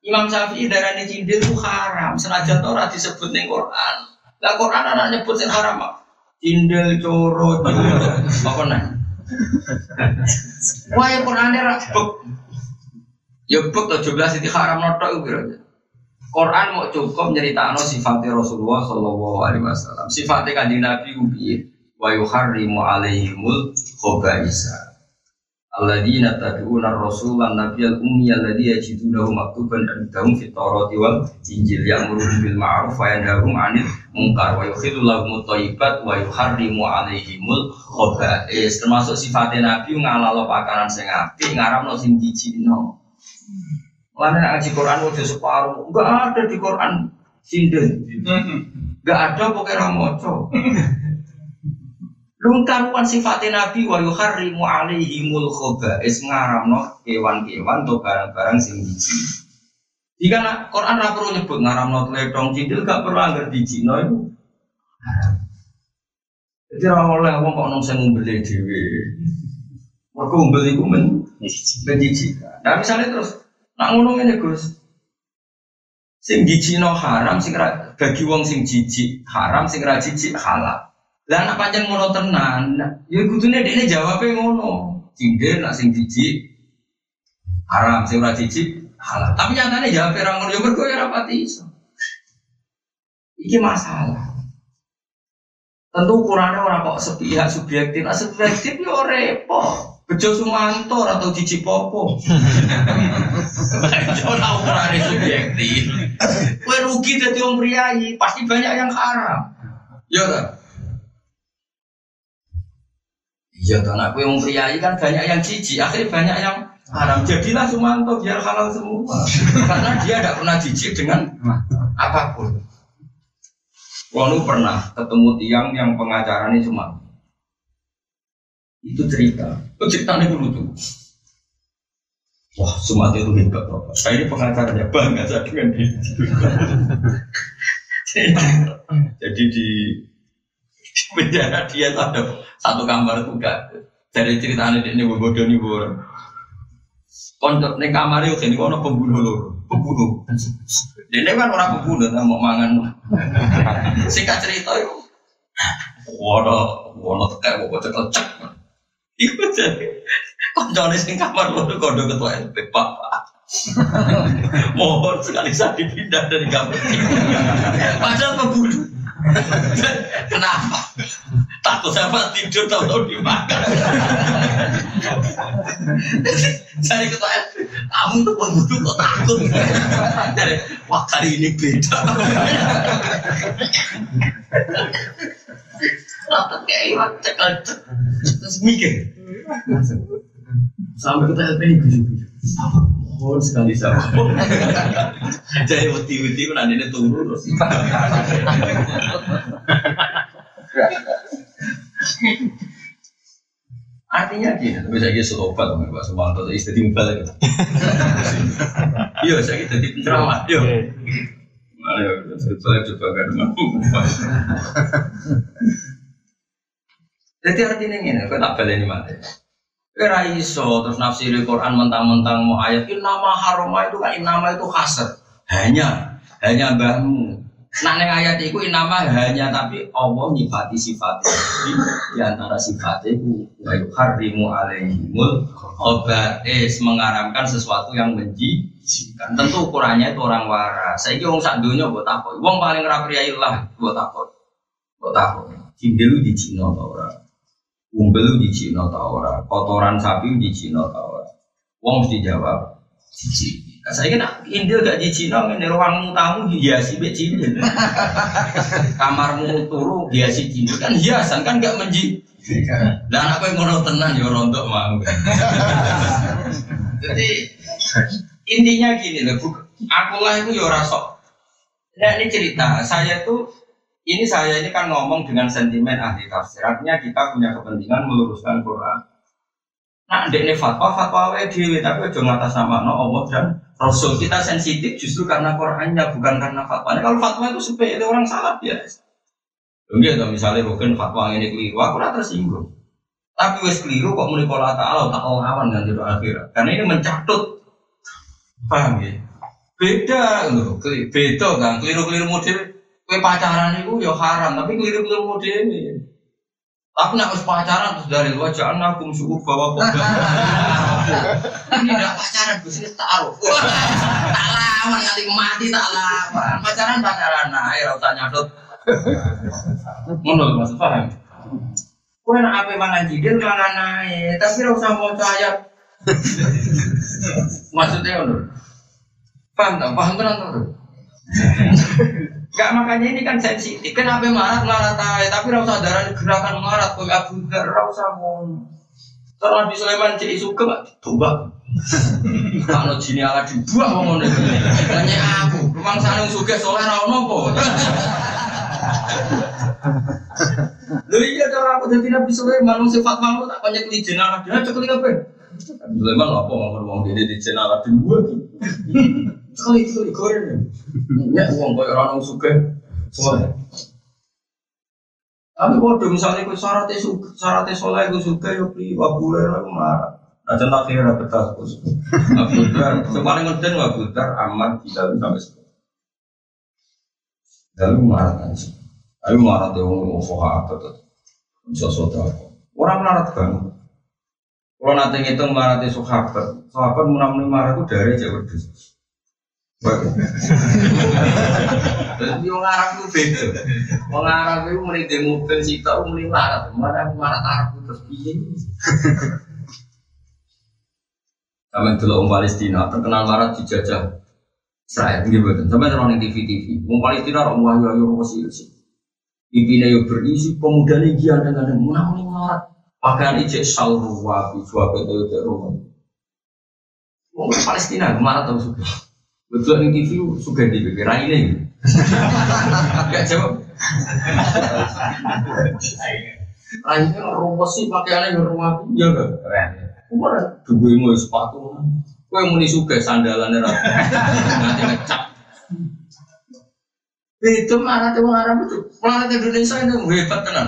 Imam Syafi'i darahnya cindil itu haram. Senajan Torah disebut nih Quran. Lah Quran anak nyebut yang haram apa? Cindil, coro, apa nih? Wah ya Quran dia buk. Ya buk tuh jelas itu haram notok gitu. Quran mau cukup nyeritakan sifatnya Rasulullah Shallallahu Alaihi Wasallam. Sifatnya kanjeng Nabi ubi wa yuharrimu alaihimul khobaisa. Alladzina tad'una ar-rasul an nabiyal ummi alladzi yajidunahu maktuban indahum fit tawrati wal injil. Ya'muru bil ma'ruf wa yanhahum 'anil munkar wa yukhillu lahum thayyibat wa yuharrimu 'alaihimul khaba'is termasuk sifatnya nabi ngalalo pakanan sing apik ngaramno sing jijikno Mana nak ngaji Quran udah separuh, enggak ada di Quran. Sinden, enggak ada pokoknya ramoco. Lu karuan sifatnya Nabi wa yuharrimu alaihimul khoba'is ngaramno kewan-kewan atau barang-barang sing jijik. Jika Quran ora perlu nyebut ngaramno tledong cindil gak perlu anggar dijino itu Jadi ora oleh wong kok nang sing ngumbeli dhewe. Mergo ngumbel iku men. Nah misalnya terus nak ngono ngene Gus. Sing jijikno haram sing bagi wong sing jijik haram sing ra jijik halal. Lah anak panjang ngono tenan, ya kudune dekne jawabe ngono. Cindil nak sing jijik haram sing ora jijik halal. Tapi nyatane jawab ora ngono ya mergo ya ora pati iso. Iki masalah. Tentu ukurannya orang kok sepihak subjektif, nah subjektif ya repot. Bejo Sumanto atau Cici Popo. Ora ukurannya subjektif. Kue rugi jadi orang priayi, pasti banyak yang haram. Ya kan? Iya kan aku yang priayi kan banyak yang cici, akhirnya banyak yang haram. Jadilah Sumanto biar halal semua. Karena dia tidak pernah jijik dengan apa pun. Wanu pernah ketemu tiang yang pengacaranya cuma itu cerita, itu ceritanya dulu tuh. Wah, Sumat itu hebat Bapak. Saya ini pengacaranya bangga saya dengan dia. Jadi di penjara dia tuh ada satu kamar tuh gak dari ceritanya dia ini bodoh nih bodoh. Konco nih kamar itu ini kono pembunuh loh, pembunuh. Dia kan orang pembunuh, nggak mau mangan. Singkat cerita itu, waduh, waduh kayak mau cek cek. Iku jadi konco nih sing kamar bodoh kodo ketua LP pak. Mohon sekali saya dipindah dari kamar. Padahal pembunuh. Kenapa? Takut sama tidur tahu-tahu dimakan. Saya ketua RT, kamu tuh pembunuh kok takut? Jadi, wah kali ini beda. Rata kayak cekal terus mikir. Sampai ketua RT ini gujuk-gujuk. Mohon sekali sama. Jadi wati-wati nanti ini turun terus. Artinya gini, tapi saya kira obat sama Pak Sumanto, jadi istri timbal itu. Iya, saya jadi penceramah, iya. Ayo, saya coba kan Jadi artinya kau tak balik ini mati. Kira iso terus nafsiri Quran mentang-mentang mau ayat nama haroma itu kan nama itu hasr hanya hanya mbahmu. Nah neng ayat itu nama hanya tapi Allah nyifati sifatnya di antara sifatnya itu harimu alaihimul obatis mengaramkan sesuatu yang menjijikan tentu ukurannya itu orang waras. Saya kira sak dunia buat apa uang paling rapi lah buat apa buat apa cindelu di Cina orang umbel di Cina orang kotoran sapi di Cina orang uang mesti jawab cici Nah, saya kira Indil gak di Cina, ini ruangmu tamu hiasi be cindil. Kamarmu turu hiasi cindil kan hiasan kan gak menji. Dan apa yang mau tenang ya rontok mau. Jadi intinya gini loh, aku lah itu ya rasok. Nah ini cerita, saya tuh ini saya ini kan ngomong dengan sentimen ahli tafsir. Artinya kita punya kepentingan meluruskan Quran. Nah, ini fatwa, fatwa wae dewi, tapi aja ngatas sama no Allah dan Rasul. Kita sensitif justru karena Qurannya, bukan karena fatwanya. Kalau fatwa itu sepele orang salah biasa. Enggak, atau misalnya bukan fatwa ini keliru, aku rata tersinggung. Tapi wes keliru kok mulai pola ta'ala, tak lawan dan tidak akhirat. Karena ini mencatut, paham ya? Beda loh, beda kan, keliru-keliru model. Kue pacaran itu ya haram, tapi keliru-keliru model ini. Tapi nak harus pacaran terus dari luar jangan aku suku bawa kok. Ini tidak pacaran, gue sini taruh. Tak lawan kali mati tak lawan. Pacaran pacaran, nah air usah nyadot. Menurut maksud paham? Kue nak apa mangan jidil mangan naik, tapi usah mau ayat. Maksudnya menurut? Paham tak? Paham kan tuh? Gak makanya ini kan sensitif. Kenapa marah marah tay? Tapi rasa darah gerakan marah kok Abu Dar rasa mon. Kalau di Sleman cek suka nggak coba. Kalau jini ala dibuang ngomong ini. Tanya aku, rumah sana suka soalnya rawon nopo. Lho iya cara aku jadi Nabi Sulaiman wong sifat mau tak banyak di jenah dia cekli apa? Sulaiman apa ngomong ngomong dia di jenah di dua Sekali sekali goreng. Ya uang koyo orang suka semua. Tapi kalau misalnya kau syaratnya suka, syaratnya soleh kau suka ya pri wabule aku marah. Nah contoh akhirnya betas kau suka. Abu Dar, sepaling ngeden Abu Dar aman tidak sampai sekarang. Lalu marah kan sih. Lalu marah dia ngomong apa tuh. Sesuatu apa. Orang marah kan. Kalau nanti ngitung marah dia sahabat, sahabat munam marah itu dari jauh berdua. Jadi orang Arab itu beda. Orang Arab itu mulai di mobil sih tahu mulai marah, marah marah Arab terus piye. Sama dulu orang Palestina terkenal marah dijajah Israel gitu betul. Sampai terang di TV TV. Orang Palestina orang wahyu wahyu wasi sih. Pimpinnya yo berisi pemuda ini gian dengan menang marah. Pakaian ijek salru wabi suape itu itu rumah. Orang Palestina marah suka. Betul di TV suka di BB ini. Gak jawab. Raine rumput sih pakaiannya yang rumah ya gak? Keren. Umur dua mau sepatu. Kue muni suka sandalan era. Nanti ngecap. Itu mana tuh Arab itu? Planet Indonesia itu hebat tenan.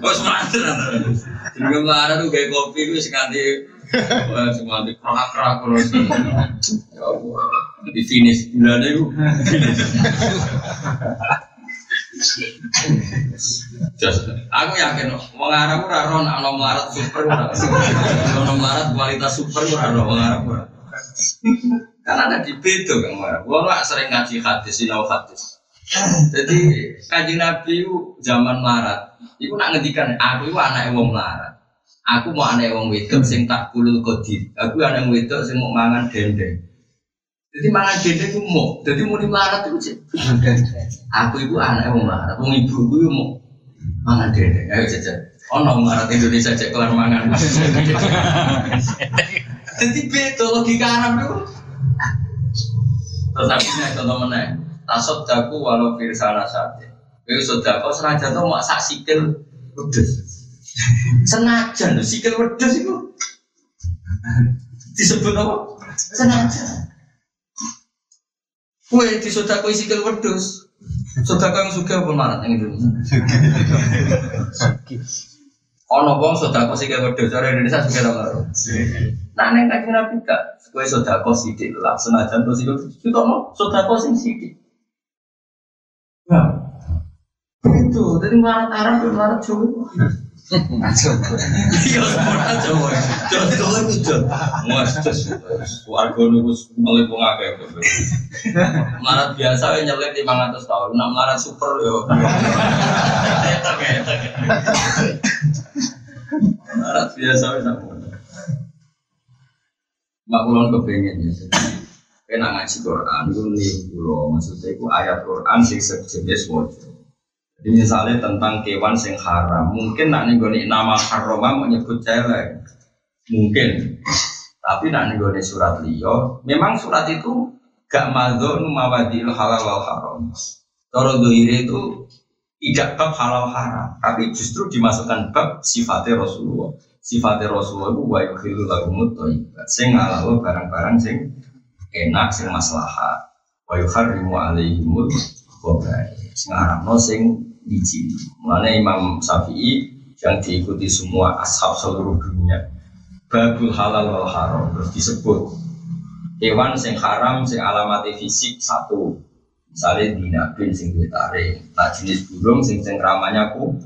Oh semangat tenan. Jadi kemarin tuh kayak kopi itu sekanti Wah, semua di kerak-kerak terus. Ya di finish bulan itu. Just, aku yakin, wong Arab ora ora ana melarat super ora. Ana melarat kualitas super ora ana wong Arab ora. Karena ada di beda kan Arab. Wong sering ngaji hadis, sinau hadis. Jadi kaji Nabi zaman melarat, itu nak ngedikan aku itu anak wong melarat. Aku mau aneh wong wedok sing tak kulul kodir. Aku aneh wong wedok sing mau mangan dendeng. Jadi mangan dendeng itu mau. Jadi mau dimarat itu sih. Aku ibu anak wong marat. Wong ibu gue mau mangan dendeng. Ayo jajan. Oh no marat Indonesia cek kelar mangan. Jadi beda logika Arab itu. Terus aku nih contoh mana? Tasod jago walau firsana saja. Kau sudah kau senajan tuh mau sak sikil pedes. Senajan lho sikil wedhus iku. Disebut apa? Senajan. Kue di kue sikil wedhus. Sodako yang suka apa marat yang Indonesia? Ono wong sodako sikil wedhus, orang Indonesia suka apa marat? Nah, neng kajian nabi kak, kue sodako sidik lah, senajan tuh sikil. Kita mau sodako sing sidik. Nah, itu, jadi marat Arab, marat Jawa. Iya, ora Jawa. Jawa. Marat biasa wae nyelip 500 tahun, nak super yo. Marat biasa. Mak kulon kepengen ya. Kena ngaji Quran, itu nih pulau, maksudnya itu ayat Quran sing sejenis wajah. Jadi misalnya tentang kewan sing haram, mungkin nak nih nama haram mau nyebut celeng, mungkin. Tapi nak nih surat liyo, memang surat itu gak madon mawadil halal wal haram. Toro doire itu tidak bab halal haram, tapi justru dimasukkan bab sifatnya Rasulullah. Sifatnya Rasulullah itu wa yukhilu lagumut sing halal barang-barang sing enak sing maslahat. Wa yukharrimu alaihimul khobai. Sing no sing biji. Mana Imam Syafi'i yang diikuti semua ashab seluruh dunia. Babul halal wal haram terus disebut hewan sing haram sing alamati fisik satu misalnya dinabin sing tarik nah jenis burung sing sing ramanya ku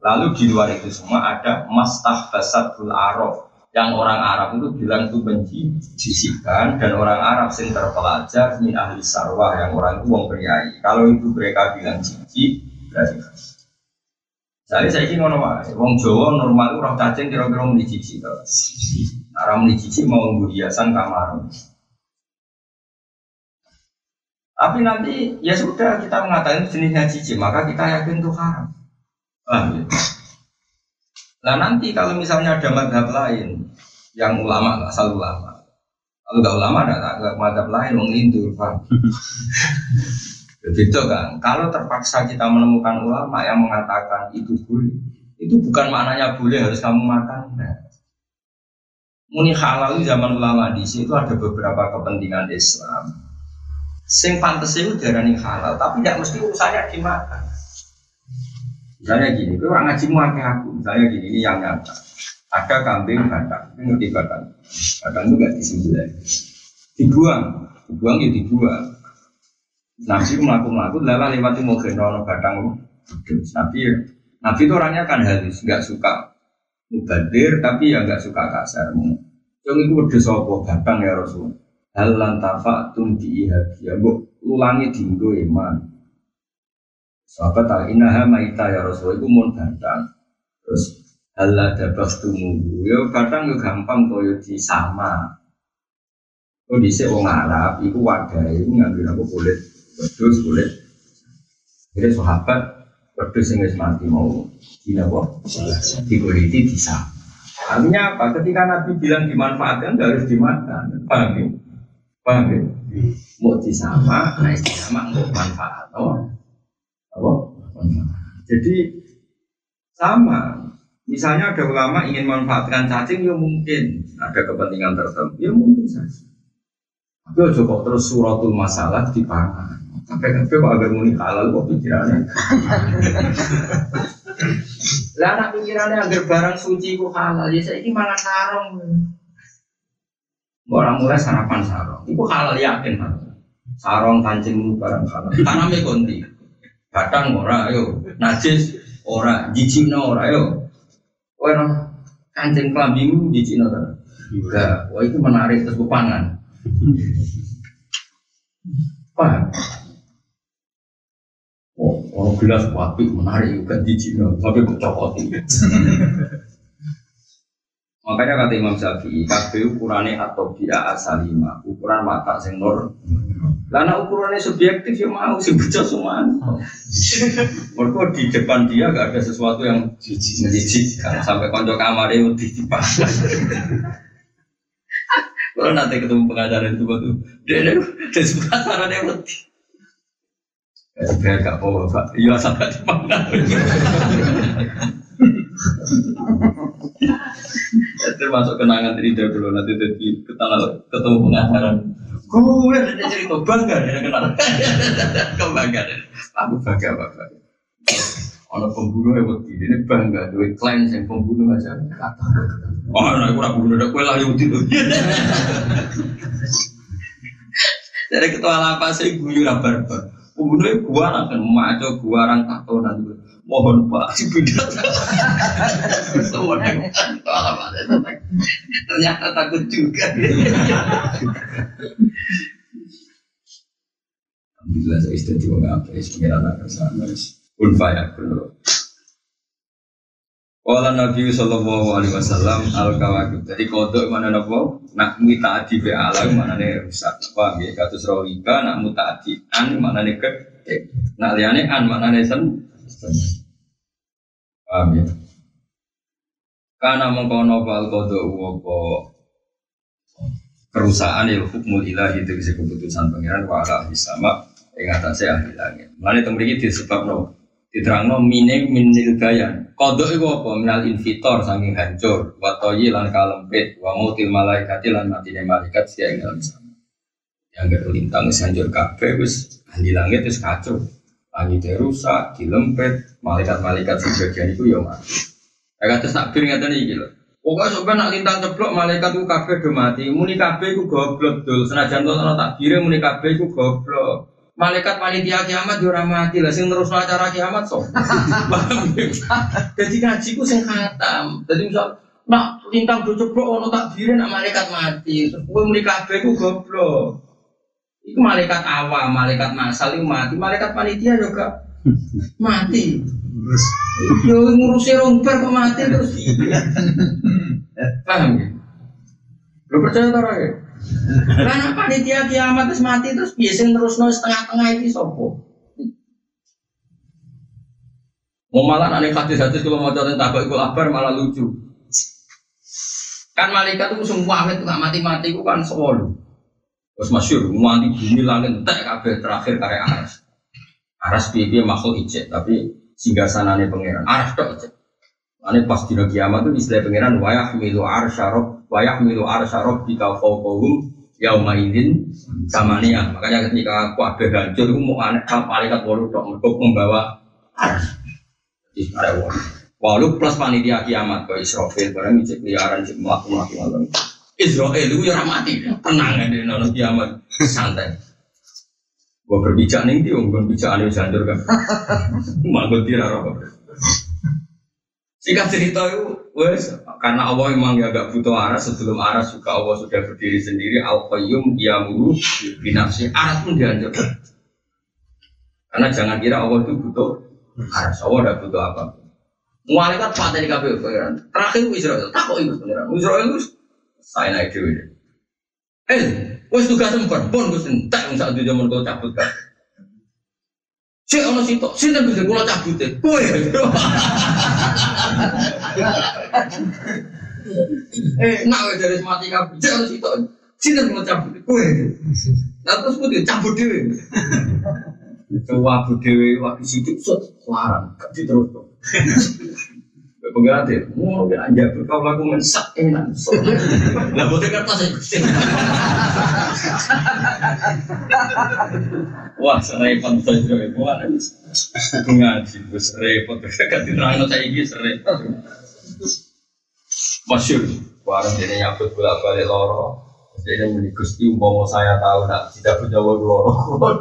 lalu di luar itu semua ada mastah basatul arab yang orang Arab itu bilang itu benci jisikan dan orang Arab sing terpelajar min ahli sarwah yang orang itu wong priai kalau itu mereka bilang jijik Jadi saya ingin ngono wae. Wong Jawa normal orang cacing kira-kira muni cici to. Mau nggo hiasan kamar. Tapi nanti ya sudah kita mengatakan jenisnya cici, maka kita yakin itu haram. Ah, ya. Nah nanti kalau misalnya ada madhab lain yang ulama asal ulama, Kalau nggak ulama ada madhab lain, Hindu, pak. Begitu kan. Kalau terpaksa kita menemukan ulama yang mengatakan itu boleh, itu bukan maknanya boleh harus kamu makan. Nah. Muni halal zaman ulama di situ ada beberapa kepentingan Islam. Sing pantas itu darani halal, tapi tidak mesti urusannya dimakan. Misalnya gini, orang ngaji muaknya aku. Misalnya gini, ini yang nyata. Ada kambing batang, ngerti batang. Batang itu gak disembelih. Dibuang, dibuang ya dibuang. Nabi melaku-melaku, lala lewati mau genono batang. Nabi, Nabi itu orangnya kan halus, nggak suka mubadir, tapi ya nggak suka kasar. Yang itu udah sopo batang ya Rasul. Hal lantafa tum diihadia, bu ulangi dinggo iman. Sahabat tak inaha maita ya Rasul itu mau batang. Terus Allah dapat tunggu, ya kadang yo gampang koyo di sama. Oh di wong Arab, itu wadah itu ngambil aku kulit, wedus kulit. Jadi sahabat wedus yang mati mau di apa? Di kulit di sama. Artinya apa? Ketika Nabi bilang dimanfaatkan, nggak harus dimakan. Paham ya? Paham ya? Mau di sama, nah sama nggak manfaat. Oh, apa? Jadi sama Misalnya ada ulama ingin memanfaatkan cacing, ya mungkin ada kepentingan tertentu, ya mungkin saja. Tapi ojo kok terus suratul masalah di pangan. Sampai kafe kok agar muni halal kok pikirannya. Lah anak pikirannya agar barang suci kok halal, ya saya ini malah sarong. Orang mulai sarapan sarong, itu halal yakin halal. Sarong kancing barang halal. Tanamnya konti, kadang ora, ayo najis ora, jijik ora, ayo Orang kancing kelambimu Cina kan? Enggak, wah itu menarik terus pangan. Paham? Oh, orang gelas wapi menarik juga di Cina, tapi kecokoti. Makanya kata Imam Syafi'i, kabeh ukurannya atau dia asalima, ukuran mata sing nur karena ukurannya subjektif ya mau sih baca semua. Mereka di depan dia gak ada sesuatu yang menjijikkan sampai konco kamar itu ditipas. Kalau nanti ketemu pengacara itu batu, dia dia suka cara dia. Biar gak bawa pak, iya sampai di mana. Termasuk kenangan dari dulu nanti ketemu pengacara. Gue ada cerita bangga dia kenal. Kebanggaan. Aku bangga bapak. Ono pembunuh waktu ini bangga duit klien yang pembunuh aja. Oh, nah, aku ragu udah kue lah yang itu. Jadi ketua lapas saya guyu rabar Pembunuhnya gua akan maco gua orang tato nanti. Mohon pak, si. Semua Ternyata takut juga. Alhamdulillah saya istri di wong apa pengiran akan sama pun faya pun Wala Nabi Sallallahu Alaihi Wasallam al kawakib. Jadi kodok mana nopo? Nak muta adi be alam mana nih rusak. Paham ya? Katus rawika nak muta adi an mana nih ke? Nak liane an mana nih sen? Paham ya? Karena mengkono fal kodok wopo kerusakan ya hukum ilahi itu bisa keputusan pangeran wa ala sama ing atase ahli langit. Mulane teng mriki disebabno diterangno mine minil gayan Kodok itu apa? Minal invitor saking hancur, watoyi lan kalempit, wa mutil malaikati lan matine malaikat sia ing dalam sana. Yang gak lintang hancur kabeh wis ahli langit wis kacau. Langit rusak, dilempet, malaikat-malaikat sebagian itu ya mati. Ya kata sakbir ngeten iki lho. Pokoknya sampai nak lintang ceplok malaikat itu kabeh do mati. Muni kabeh iku goblok dul. Senajan to ana takbire muni kabeh iku goblok malaikat panitia kiamat yo mati lah sing terus acara kiamat so. Jadi ngaji ku sing khatam. Jadi misal nak lintang do ceplok ono takbire nak malaikat mati. Terus kowe muni kabeh ku goblok. Iku malaikat awam, malaikat masal itu mati, malaikat panitia juga mati. Yo ngurusi romper kok mati terus. Paham ya? Lo percaya tak ya? Karena panitia kiamat terus mati terus biasa terus nol setengah-tengah itu sopo. Mau malah aneh hadis hadis kalau mau jalan tabak itu kabar malah lucu. Kan malaikat itu semua amit nggak mati-mati itu kan sewolu. Terus masyur, mati bumi langit entek kabeh terakhir karya aras. Aras piye makhluk ijek, tapi singgah sanane pangeran. Aras tok ijek. Ane pas dina kiamat itu istilah pangeran wayah milu arsyarob, wayah milu arsyarob kita fauqahum yauma idin samania. Makanya ketika kabeh hancur itu mau aneh malaikat wolu tok mergo membawa. Jadi ada wolu. Walu plus panitia kiamat ke Israfil barang cek liaran cek melaku melaku malam. Israel itu ya mati, tenang aja nono kiamat santai. Gua berbicara nih dia, gua berbicara nih janjur kan. Manggut tira roh. Singkat cerita itu, wes karena Allah memang ya gak butuh aras sebelum aras juga Allah sudah berdiri sendiri al qayyum diamuru binafsi aras pun dihancurkan. Karena jangan kira Allah itu butuh aras, Allah tidak butuh apa. Malaikat patah di KPU pangeran. Terakhir Israel, tak kok ibu pangeran. Israel itu saya naik dewi. Eh, wes tugas sempat pun gue sentak yang saat itu zaman kau cabut kan. Si ono sitok, sinten bisa kula cabut deh. Kowe. Eh, nak dari mati kabeh. Si ono sitok, sinten kula cabut. Kowe. Lah terus putih cabut dhewe. Coba dewe waktu sidik set larang, gak terus Pengiran deh, mau bilang aja kau lagu mensak enak. Lah bukan kertas ya. Wah, serempet saja itu ada ngaji, gus repot. Ganti terang saya ini serempet. Masyur, warung jadi nyabut bolak balik loro. Jadi ini gusti umpama saya tahu nak tidak punya wong loro.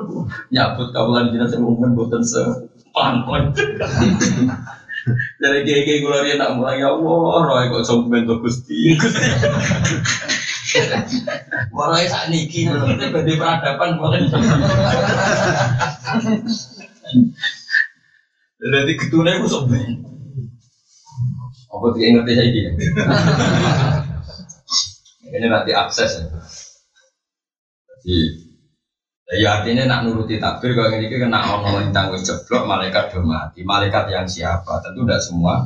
Nyabut kawalan jenazah saya mungkin buatan sepanpon. Dari gege gue lari nak mulai ya Allah, roy kok sampai bentuk gusti. Warai saat niki, nanti badai peradaban mungkin. Jadi ketune aku sok ben. Apa tidak ngerti saya ini? Ini nanti akses ya. Jadi Ya artinya nak nuruti takbir kalau ini kena orang lintang wis jeblok malaikat do mati. Malaikat yang siapa? Tentu tidak semua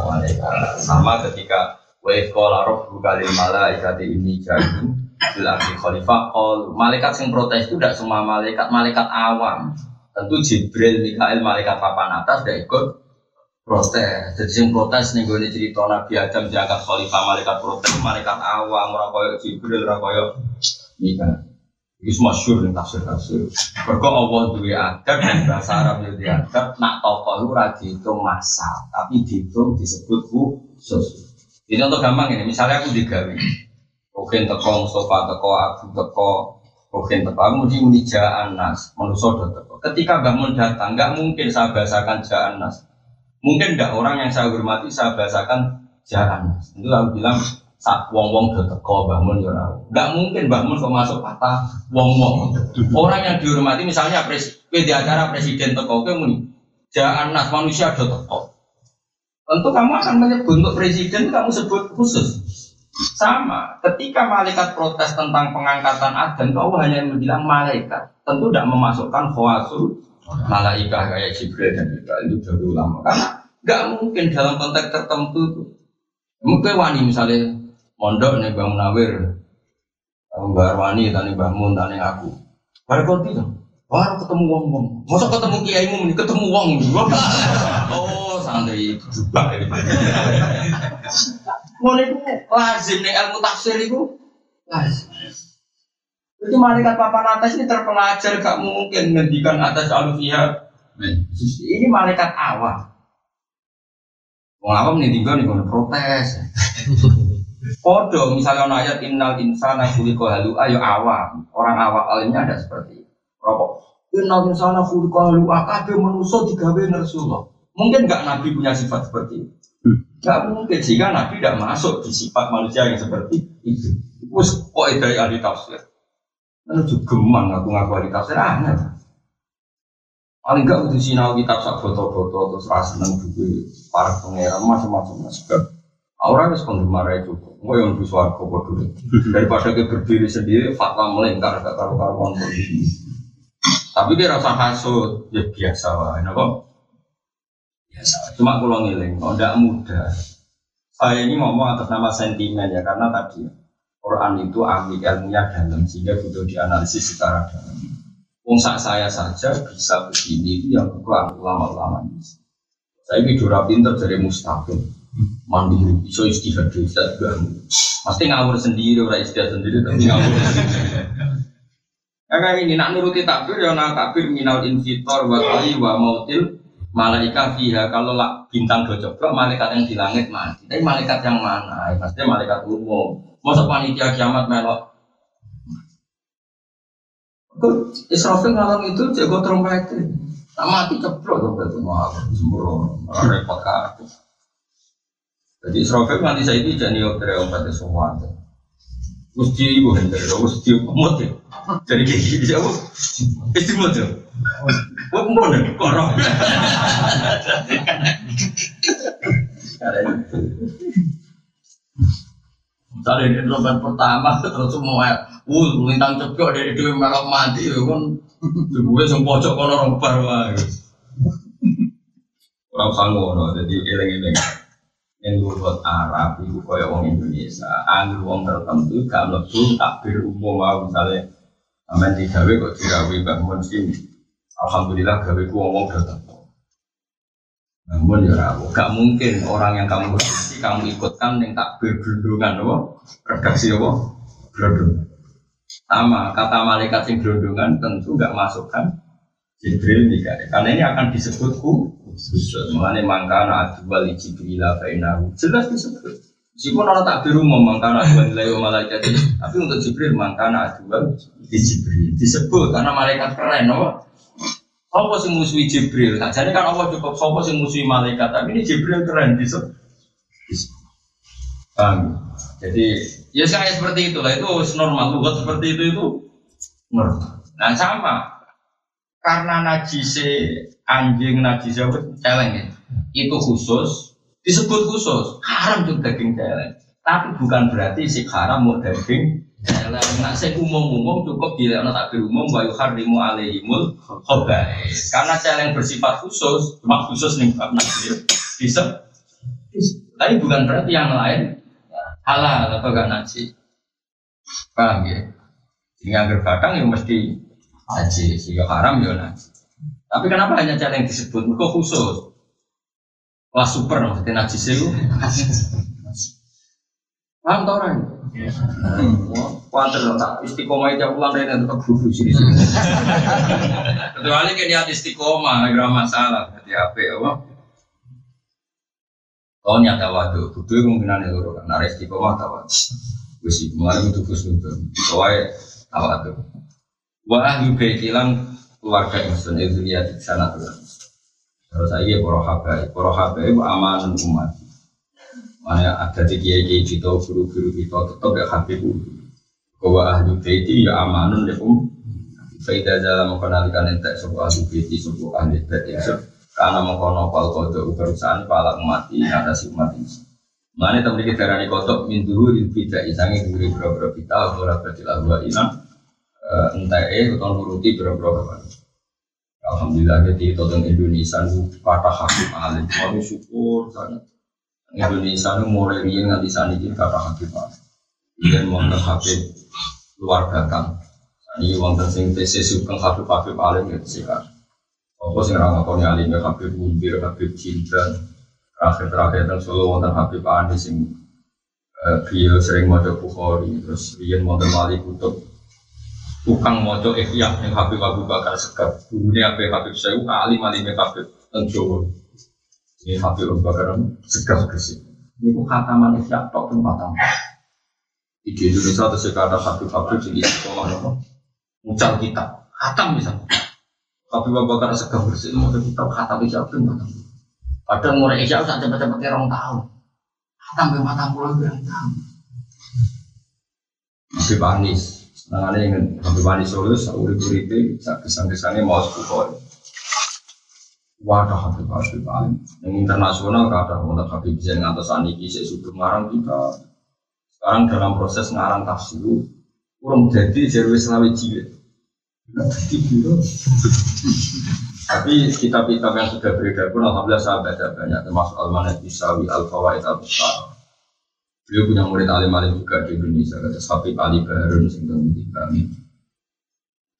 malaikat. Sama ketika wa qala rabbuka lil malaikati ini jadi bil ardi khalifah qol malaikat yang protes itu tidak semua malaikat, malaikat awam. Tentu Jibril, Mikael, malaikat papan atas tidak ikut protes. Jadi yang protes nih gue cerita Nabi Adam diangkat khalifah malaikat protes, malaikat awam, orang Jibril, orang koyo Mikael. Itu masyur nih tafsir tafsir. Berkau Allah dua adab dan bahasa Arab itu adab. Nak tokoh itu rajin itu masa, tapi dihitung disebut khusus. Ini contoh gampang ini. Misalnya aku digawe, mungkin teko Mustafa teko Abu teko, mungkin teko aku mesti muni Anas, manusia teko. Ketika bangun datang, nggak mungkin saya bahasakan Anas. Mungkin tidak orang yang saya hormati saya bahasakan Anas. Itu aku bilang sak wong wong do teko bangun ya Enggak mungkin bangun kok masuk kata wong wong. Orang yang dihormati misalnya pres di acara presiden teko ke muni. Jangan nas manusia do teko. Tentu kamu akan menyebut untuk presiden kamu sebut khusus. Sama, ketika malaikat protes tentang pengangkatan Adam, kau hanya bilang malaikat. Tentu tidak memasukkan khawasul malaikat kayak Jibril dan Mikael itu dari ulama. Karena nggak mungkin dalam konteks tertentu itu. Mungkin wani misalnya mondok nih Bang Munawir, Mbak Arwani, tani Mbak Mun, tani aku. Baru kau tidak, baru ketemu wong wong. Masa ketemu kiai mu, ketemu wong. oh santri juga. Mau itu lazim nih ilmu tafsir itu lazim. Itu malaikat papan atas ini terpelajar gak mungkin ngendikan atas alufiyah. Ini malaikat awam. Wong awam nih tinggal nih protes. Kodo misalnya ono ayat innal insana khuliqa halu ayo awam. Orang awam alimnya ada seperti itu. Rokok. Innal insana khuliqa halu kabeh manusa digawe ngersullah. Mungkin enggak Nabi punya sifat seperti itu. Enggak mungkin sehingga Nabi tidak masuk di sifat manusia yang seperti itu. Terus kok dari ahli tafsir. Lalu juga gemang aku ngaku ahli tafsir aneh. Paling enggak udah sinau kitab sak foto-foto terus rasa seneng buku para pangeran macam-macam sebab orang itu penggemar itu Gue yang di suarga bodoh. Daripada dia berdiri sendiri, fatwa melingkar gak karu karuan. Tapi dia rasa hasut, ya biasa lah, kok? Biasa. Cuma kalau ngiling, kalau tidak mudah. saya ini ngomong atas nama sentimen ya karena tadi Quran itu ambil ilmunya dalam sehingga butuh dianalisis secara dalam. Wong saya saja bisa begini itu yang bukan ulama-ulama. Saya ini pinter dari mustaqim, mandiri, bisa istihad bisa juga. Pasti ngawur sendiri, orang istihad sendiri tapi ngawur. Karena ini nak nuruti takbir ya nak takbir minal infitor wa wa mautil malaikat fiha kalau lah bintang do coba malaikat yang di langit mati. Tapi malaikat yang mana? Ya, pasti malaikat umum. Masa panitia kiamat melok Israfil ngalang itu jago trompet. Tak mati ceplok trompet itu mau sembrono, repot kartu. Jadi Israfil nanti saya ini jadi otre ompet semua. Mesti ibu hendak, mesti umut ya. Jadi kayak gini jauh, istimewa tuh. Wah, mau nih, korong. Misalnya ini trompet pertama, terus semua Wah, lintang cepok dari dua melok mati ya kan. Gue sing pojok kono orang bar wae. Ora usah jadi eling-eling. Yang buat Arab itu kaya wong Indonesia, anggur wong tertentu gak mlebu takbir umum wae misalnya amen digawe kok dirawi bangun sini. Alhamdulillah gawe ku wong datang. Namun ya rabu, gak mungkin orang yang kamu redaksi kamu ikutkan yang takbir gelundungan, apa? Redaksi apa? Gelundungan. Sama kata malaikat sing gelondongan tentu nggak masukkan Jibril juga karena ini akan disebut khusus mengenai mangkana adwal Jibril fainahu jelas disebut meskipun orang tak biru mau mangkana adwal nilai malaikat tapi untuk Jibril mangkana adwal di Jibril disebut karena malaikat keren no? Sopo sing musuhi Jibril? Jadi kan Allah cukup sopo sing musuhi malaikat, tapi ini Jibril keren disebut. Paham? Jadi ya saya seperti itulah itu normal buat seperti itu itu normal. Nah sama karena najise anjing najise celeng ya? Itu khusus disebut khusus. Haram juga daging celeng. Tapi bukan berarti si haram mau daging celeng. Nah saya umum-umum cukup bila ada takbir umum wa yuharrimu alaihimul khobais karena celeng bersifat khusus cuma khusus nih bab najis bisa tapi bukan berarti yang lain halal atau gak naji paham ya? Ini agar kadang ya mesti naji sehingga haram ya naji tapi kenapa hanya cara yang disebut kok khusus wah super maksudnya naji sih paham tau orang Kuantar tak istiqomah itu pulang dari nanti duduk sini. Kecuali kayak niat istiqomah, nggak masalah. Jadi apa ya? Oh nyata waktu, butuh kemungkinan itu kan, karena resti koma tawa. Wes kemarin itu kus itu, soalnya tawa tuh. Wah ahli baitilan keluarga lihat di sana tuh. Terus saya para habai, para habai aman umat. Mana ada di kiai kiai kita, guru-guru kita tetap ya habib Bahwa ahli baiti ya amanun ya um. Faidah dalam mengenalikan entek sebuah ahli baiti, sebuah ahli baiti. Karena mengkono pal kodok perusahaan pala mati si umat ini. Mana temen kita darani kodok min dulu tidak isangi duri bro-bro kita ora berarti lagu ina eh atau nuruti bro-bro Alhamdulillah jadi tentang Indonesia itu kata hakim alim. Kami syukur sangat. Indonesia itu mulai riang nanti saat ini kata hakim alim. Dan wonten hakim luar datang. Ini wonten sing tesis sugeng hakim hakim alim itu sih apa sih orang ngakoni alim ya Habib Mundir, Habib Cinta, terakhir-terakhir dan solo wonten Habib Andi sing uh, beliau sering mau Bukhari, terus Rian wonten Malik Kutub, tukang mojo ikhya yang Habib Abu Bakar Sekar, gurunya Habib Habib Syaihu, alim alimnya Habib Tenjowo. Ini Habib Abu Bakar Sekar sih. Ini kok khataman ikhya tok tempatan. Di Indonesia terus ada Habib Habib di sekolah nopo, mucal kita, khatam misalnya. Tapi bapak Bakar segah bersih mau kita kata bisa pun matang. Padahal mulai isya usah cepet-cepet tahu. Sampai matang pulau bilang tahu. Nabi Panis, senangannya ingin Nabi Panis lulus, urip uripe, kesan-kesannya mau sepuluh Wadah Habib Habib Alim. Yang internasional kata untuk Habib bisa ngatas aniki saya sudah ngarang kita. Sekarang dalam proses ngarang tafsir, kurang jadi servis selawi jilid. Tapi kitab-kitab yang sudah beredar pun alhamdulillah saya baca banyak termasuk Al-Manat Isawi, Al-Fawaid Al-Besar. Beliau punya murid alim alim juga di Indonesia, kata Habib Ali Baharun sehingga kami.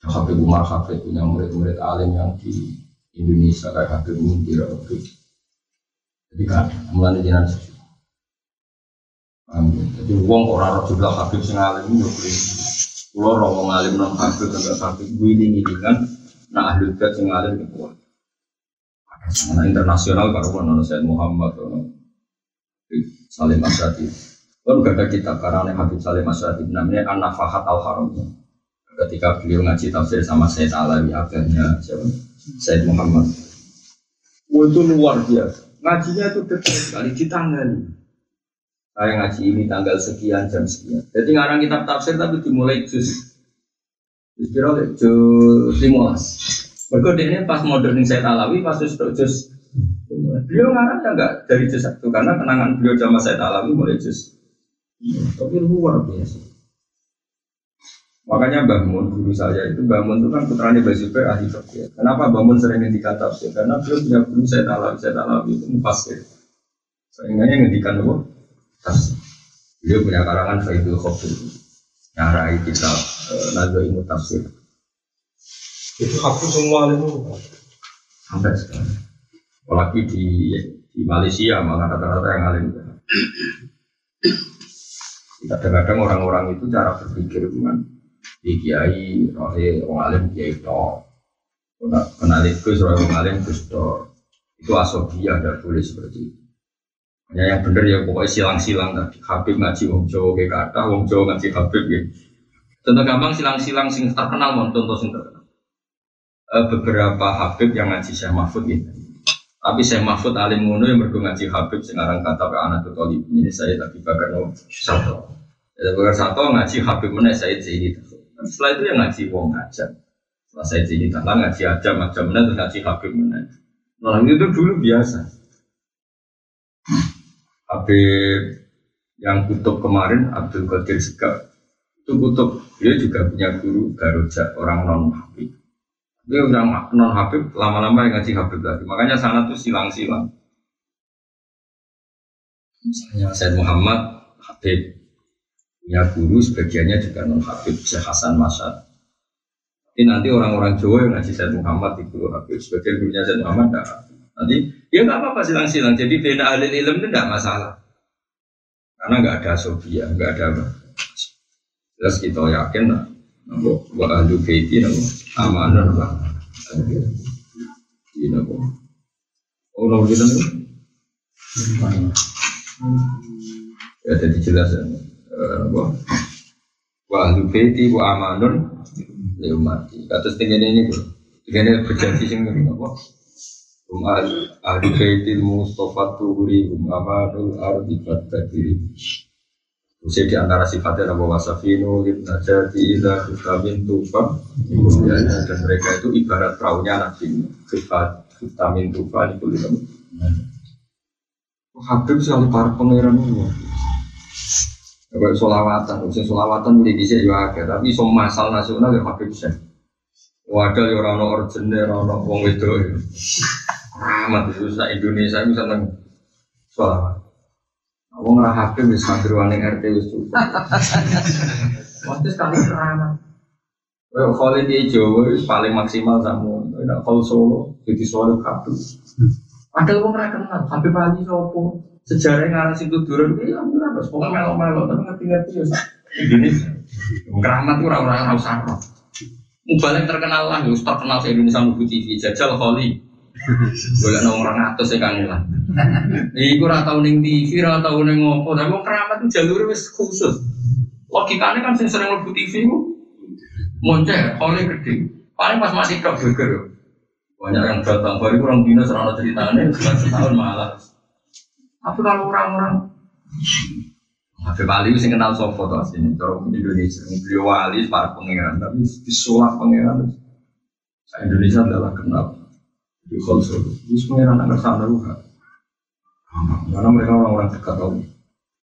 Habib Umar Habib punya murid-murid alim yang di Indonesia kayak Habib Muntir Habib. Jadi kan, mulai jenazah sih. Jadi uang orang roh juga Habib sing alim yo kuwi. Kulo roh wong alim non Habib enggak Habib ini kan nah ahli bait sing alim kuwi. Nah, internasional karo ono Said Muhammad Salim Asyadi. Kan gak ada kitab karena Habib Salim Asyadi namanya An-Nafahat Al-Haram. Ketika beliau ngaji tafsir sama Said Alawi akhirnya siapa? Said Muhammad. Oh, itu luar biasa. Ngajinya itu dekat sekali ditangani. Saya ngaji ini tanggal sekian jam sekian. Jadi ngarang kitab tafsir tapi dimulai juz. Juz juz limolas. Berikut ini pas modernin Said Alawi pas juz juz Beliau ngarang ya enggak dari juz satu karena kenangan beliau sama Said Alawi mulai juz Iya, tapi luar biasa. Makanya Bangun guru saya itu Bangun itu kan putranya Bazubair ahli fikih. Kenapa Bangun sering ngendikan tafsir? Karena beliau punya guru saya tahu saya tahu itu mufasir. Sehingga ngendikan apa? Tafsir. Beliau punya karangan Faidul Khobir. Nyarai kitab eh, Naga Ilmu Tafsir. Itu aku semua ilmu. Sampai sekarang. Apalagi di di Malaysia malah rata-rata yang alim. Kadang-kadang orang-orang itu cara berpikir itu kan di kiai, rohe, orang alim kiai to, kenal itu rohe orang alim gus to, itu asobia ada boleh seperti itu. Ya yang benar ya pokoknya silang-silang tadi Habib ngaji wong Jawa kayak kata wong Jawa ngaji Habib ya. Contoh gampang silang-silang sing terkenal mau contoh sing terkenal. E, beberapa Habib yang ngaji Syekh Mahfud gitu. Tapi Syekh Mahfud alim ngono yang berdua ngaji Habib sekarang kata ke anak tuh ini saya tapi bakar no satu. Ya bakar satu ngaji Habib mana saya jadi Setelah itu yang ngaji wong aja. Setelah saya jadi tangan ngaji aja macam mana terus ngaji Habib mana. Nah itu dulu biasa. Habib yang kutub kemarin Abdul Qadir Segaf itu kutub dia juga punya guru Garuja orang non Habib dia udah non Habib lama-lama yang ngaji Habib lagi makanya sana tuh silang-silang misalnya Said Muhammad Habib punya guru sebagiannya juga non Habib Syekh Hasan Masad ini nanti orang-orang Jawa yang ngaji Said Muhammad di guru Habib sebagian gurunya Said Muhammad tidak Nanti ya nggak apa-apa silang-silang. Jadi bina ahli ilm itu tidak masalah. Karena nggak ada sofia, nggak ada. Jelas kita yakin lah. Nabo wa ahlu baiti nabo amanah. Ini nabo. Oh nabo kita nih. Ya jadi jelas ya. Nabo. Wa ahlu baiti wa amanun ya mati. Kata tinggal ini bro. Tinggal berjanji sing nabo. Um ahli baitil Mustafa tuhuri um amanul ardi fatakiri Usia di antara sifatnya Nabi Wasafinu, Ibn Najati, Ila, Kutamin, Tufa Dan mereka itu ibarat perahunya Nabi. Sifat Kutamin, Tufa, itu itu Habib sekali para pangeran ini Kayak solawatan, usia solawatan boleh bisa juga Tapi semua masal nasional ya Habib sih Wadah ya orang orjennya, orang wong itu Rahmat itu Indonesia itu seneng. Aku ngerah HP bisa mampir waning RT wis cukup. Waktu sekali rahmat. Kalau kalau di Jawa paling maksimal kamu, tidak kalau Solo jadi Solo kabel. Padahal aku nggak kenal, sampai pagi sopo sejarah yang arah situ turun, ya nggak harus pokoknya melo-melo, tapi ngerti-ngerti ya. Indonesia, keramat itu orang-orang harus sama. Mubalik terkenal lah, terkenal se Indonesia Mubu TV, Jajal Holly. Boleh nong orang atas ya kan lah. Iku ora tau ning TV, ora tau ngopo, tapi wong keramat itu jalur wis khusus. Logikanya kan sing sering mlebu TV ku moncer, oleh gede. Paling pas masih tok geger. Banyak yang datang baru kurang dino serana ceritanya sekitar setahun malah. Tapi kalau orang-orang Habib Ali sing kenal sopo tuh aslinya, cara Indonesia, beliau wali para pangeran, tapi disulap pangeran. Indonesia adalah kenal di konsol ini semuanya anak sana juga karena mereka orang-orang dekat tahu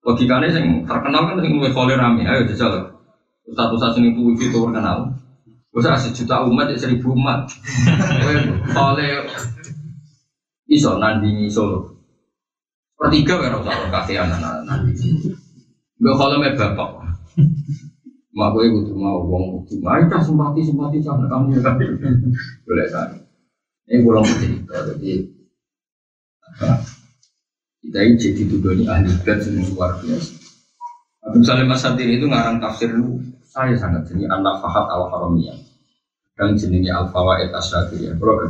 logikanya yang terkenal kan yang mulai kholil rame ayo jajal satu ini wifi itu terkenal Bisa sejuta umat ya seribu umat. Oleh iso nandingi solo. Pertiga kan usah kasih anak nandingi. Gak kalau me bapak. Mak gue butuh mau uang butuh. Mari kita simpati simpati sama kamu ya. Boleh kan? Ini pulang cerita jadi? Kita ini jadi tuduh ini ahli bed semua luar biasa. Abdul Salim Masadir itu ngarang tafsir lu saya sangat jenis anak fahat al haramiyah dan jenisnya al fawaid asyadiyah. Kalau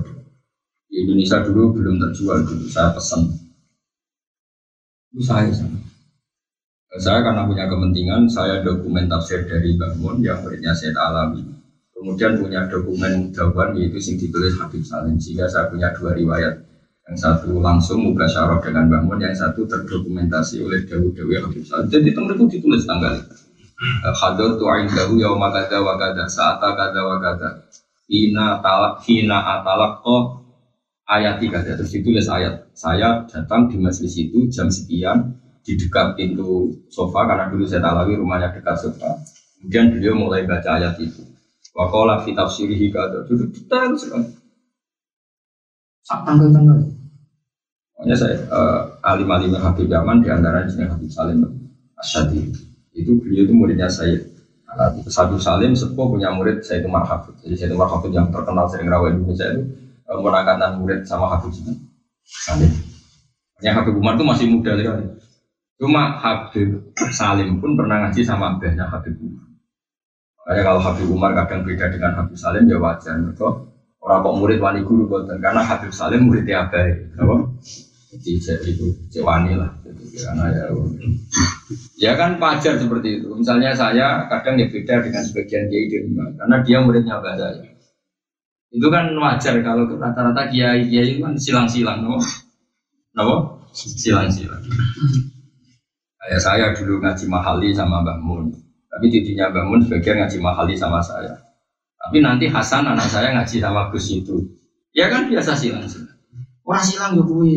di Indonesia dulu belum terjual dulu saya pesan itu saya sangat saya karena punya kepentingan, saya dokumen tafsir dari Bangun yang muridnya saya alami. Kemudian punya dokumen jawaban yaitu sing ditulis Habib Salim. Sehingga saya punya dua riwayat. Yang satu langsung muka syarah dengan Bangun, yang satu terdokumentasi oleh Dawud Dewi Habib Salim. Jadi itu ditulis tanggal itu. Hadir tu'ain dahu yauma kada wa kada saata wa Hina talak hina atalak ko ayat tiga terus ditulis ayat saya datang di masjid itu jam sekian di dekat pintu sofa karena dulu saya talawi rumahnya dekat sofa. Kemudian beliau mulai baca ayat itu. Wakola fi tafsirihi kata duduk detail sekali. Sak tanggal-tanggal. Makanya saya uh, alim-alim Habib Yaman di antara di Habib Salim Asyadi. Itu beliau itu muridnya saya. Habib Salim sepuh punya murid saya itu Marhabib. Jadi saya itu Marhabib yang terkenal sering rawat Indonesia itu uh, murid sama Habib Salim. Yang Habib Umar itu masih muda sekali. Cuma Habib Salim pun pernah ngaji sama abahnya Habib Umar. Makanya kalau Habib Umar kadang beda dengan Habib Salim ya wajar. Mereka orang kok murid wani guru boten karena Habib Salim muridnya abah. Apa? Jadi itu cewani lah. Jadi, karena ya ya kan wajar seperti itu. Misalnya saya kadang ya beda dengan sebagian kiai di rumah karena dia muridnya abah saya. Itu kan wajar kalau rata-rata kiai kiai kan silang-silang, no? No? Silang-silang. Kayak saya dulu ngaji mahali sama Mbak Mun. Tapi tidinya Mbak Mun sebagian ngaji mahali sama saya. Tapi nanti Hasan anak saya ngaji sama Gus itu. Ya kan biasa silang silang. Orang silang ya gue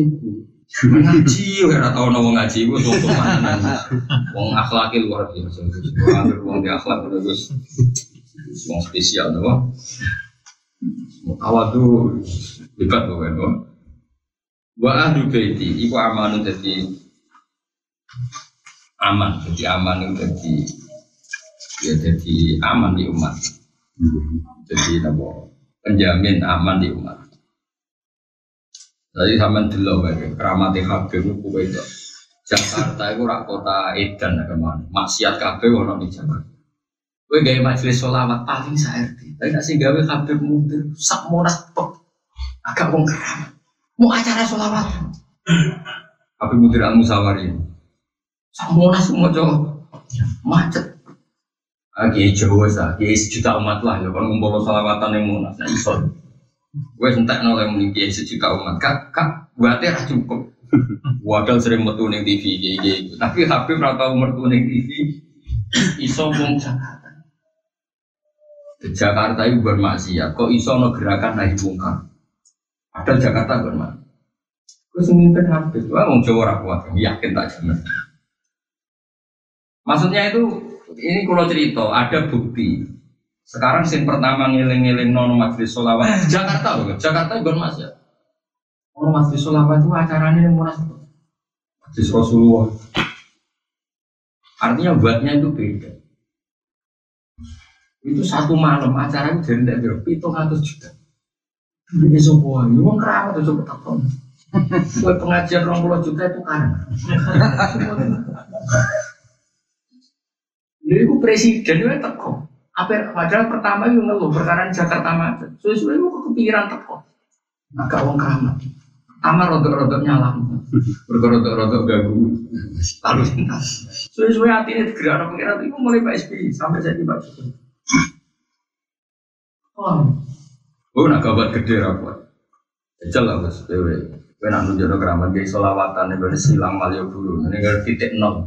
ngaji ya tau nopo ngaji gue tuh mana Wong akhlakil luar biasa. Wong di akhlak terus wong spesial nopo. Awal tuh hebat kan. Wa ahlu baiti iku amanu dadi aman jadi aman jadi ya jadi aman di umat. Jadi nabo penjamin aman di umat. Jadi sama dulu keramati habib itu itu. Jakarta itu rak kota Edan ke mana maksiat kabeh ono di Jakarta. Gue gaya majelis sholawat paling saya tapi nasi gawe habib mundur sak monas agak wong keramat. Mau acara sholawat habib mundur al musawari semua semua jauh macet. Lagi Jawa sah, kiai sejuta umat lah, ya kan ngumpul salawatan yang mau nah iso. Gue sentak nolak muni kiai sejuta umat, kak kak buatnya rah cukup. Wadal sering metu neng TV kiai tapi Habib rata umur tuh neng TV, iso mau Jakarta. Jakarta itu bermaksiat, kok iso no gerakan naik bungkar. Padahal Jakarta bermaksiat. Gue semimpin Habib, wah mau Jawa rakuat, yakin tak jamin. Maksudnya itu ini kalau cerita ada bukti. Sekarang sin pertama ngiling-ngiling non majelis solawat Jakarta loh, Jakarta bukan mas ya. Oh majelis solawat itu acaranya yang murah Majelis Rasulullah. Artinya buatnya itu beda. Itu satu malam acara itu jadi tidak berapa, itu ngatus juta. Ini semua, ini mau keramat itu coba takon. Buat pengajian pulau juta itu kan. Lha iku presiden itu teko. Apa padahal pertama itu ngeluh perkara Jakarta macet. Suwe-suwe itu kepikiran teko. Agak wong keramat. Amar rodok-rodok nyala. Rodok-rodok ganggu. Lalu lintas. Suwe-suwe hati ini digerak pengiran itu mulai Pak SBY sampai saya di Pak Jokowi. Oh, oh nak kabar gede rapat. Jajal lah bos, dewe. Kau nak nunjuk keramat gaya solawatan, ini silang malio dulu. Ini titik nol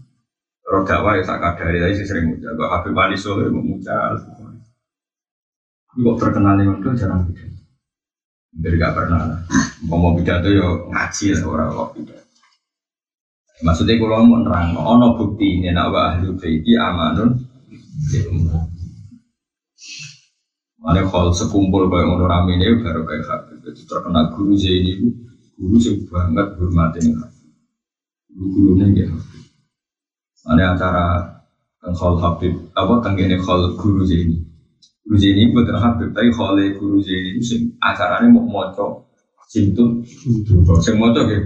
Kalau dakwah ya tak kadari, tapi sering muncul. Kalau Habib Ali Solo ya muncul. Kok terkenal yang itu jarang pidato. Hampir gak pernah lah. Mau pidato ya ngaji lah orang kok pidato. Maksudnya kalau mau nerang, ono bukti ini nak wa ahli baiti amanun. Mana kalau sekumpul kayak ngono rame ini baru kayak Habib. Itu terkenal guru itu guru sih banget hormatin Habib. Guru gurunya gitu. Ada acara Khol Habib, apa tenggine Khol Guru Zaini. Guru Zaini bukan Habib, tapi Khol Guru Zaini itu sing acaranya mau moco simtun, sing moco gitu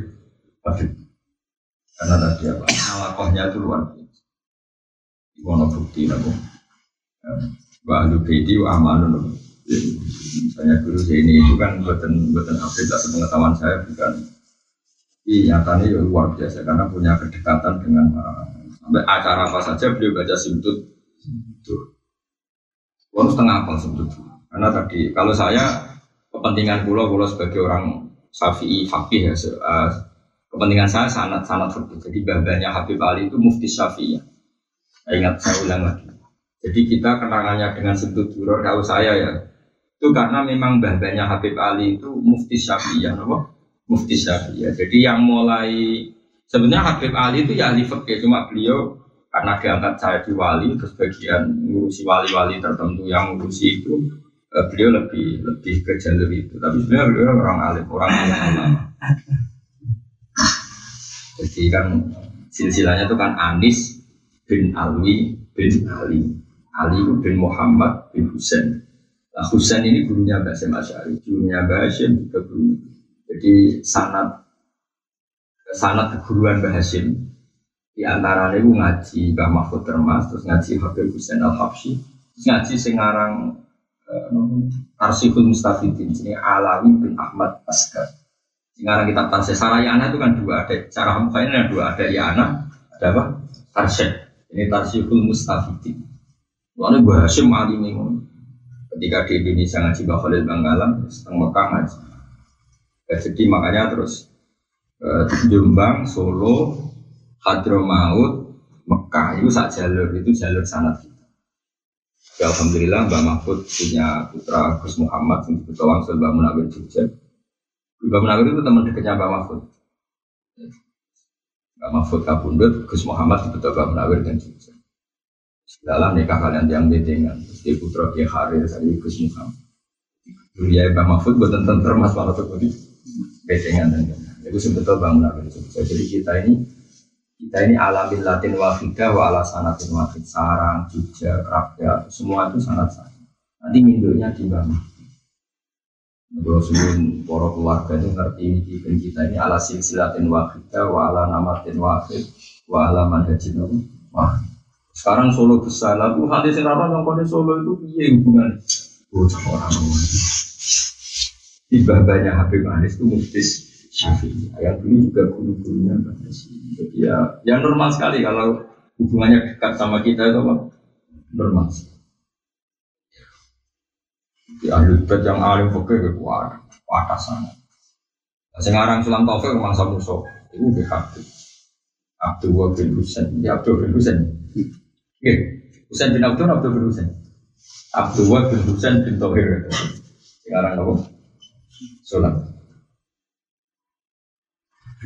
Habib. Karena tadi apa? Alakohnya itu luar biasa. Iwono bukti nabo. Wa ahlu baiti wa amanun. Misalnya Guru Zaini itu kan buatan buatan Habib, tak sepengetahuan saya bukan Iya, nyatanya ya luar biasa karena punya kedekatan dengan uh, Sampai acara apa saja beliau baca simtut. Itu. Kalau setengah apa simtut. Karena tadi kalau saya kepentingan pulau pulau sebagai orang syafi'i fakih ya. Uh, kepentingan saya sangat sangat fakih. Jadi babanya Habib Ali itu mufti syafi'i. Saya ingat saya ulang lagi. Jadi kita kenangannya dengan simtut duror kalau saya ya itu karena memang babanya Habib Ali itu mufti syafi'i ya, mufti syafi'i. Jadi yang mulai Sebenarnya Habib Ali itu ya ahli fikih, cuma beliau karena diangkat saya di wali, terus bagian ngurusi wali-wali tertentu yang ngurusi itu eh, beliau lebih lebih ke jalur itu. Tapi sebenarnya beliau orang alim, orang alim ulama. Jadi kan silsilahnya itu kan Anis bin Alwi bin Ali. Ali bin Muhammad bin Husain. Nah, Husain ini gurunya Mbak Sem Asyari, gurunya Mbak Hashim juga guru. Jadi sanat sanat keguruan Mbah Hashim di antara itu ngaji Mbah Mahfud Termas terus ngaji Habib Hussein Al Habsyi ngaji Sengarang uh, Arsihul Mustafidin ini Alawi bin Ahmad Asgar. Sengarang kita Tarsih Sarayana itu kan dua ada cara muka ini dua ada Yana ada apa? Tarsih ini Tarsihul Mustafidin. Lalu Mbah Hashim alim ketika di Indonesia ngaji Mbah Khalil Banggalan setengah Mekah ngaji. Jadi makanya terus Eh, Jombang, Solo, Hadramaut, Mekah itu sak jalur itu jalur sanat kita. Ya, Alhamdulillah Mbak Mahfud punya putra Gus Muhammad yang disebut Wangsul Mbak Munawir Jogja. Mbak Munawir itu teman dekatnya Mbak Mahfud. Mbak Mahfud Kabundut, Gus Muhammad disebut Mbak Munawir dan Jogja. Dalam nikah kalian yang dengan Di putra Kiai Harir dari Gus Muhammad. Dulu ya Mbak Mahfud buat tentang termas malah tuh bedengan dan itu sebetulnya bangunan itu. Jadi kita ini kita ini alamin latin wafidah wa ala sanatin wafid. Sarang, juga rakyat, semua itu sangat sama. Nanti mindonya di bawah. Kalau sebelum para keluarga itu ngerti ini kita ini ala silsilatin wafidah wa ala namatin wafid wa ala manhajin wah sekarang Solo besar. Lalu hati serapan yang pada Solo itu iya hubungan? Bocah orang orang ibadahnya Habib Anis itu muftis Syafi'i. Yang dulu juga guru-gurunya Jadi ya, yang normal sekali kalau hubungannya dekat sama kita itu apa? Normal. Di ahli bed yang alim fakir kuat, kuat sangat. Nah, sekarang Sulam Taufik mangsa musuh, itu BHB. Abdul bin Husain, ya Abdul bin Husain. Oke, Husain bin Abdul, Abdul bin Husain. Abdul bin Husain bin Tauhir. Sekarang apa? Sulam.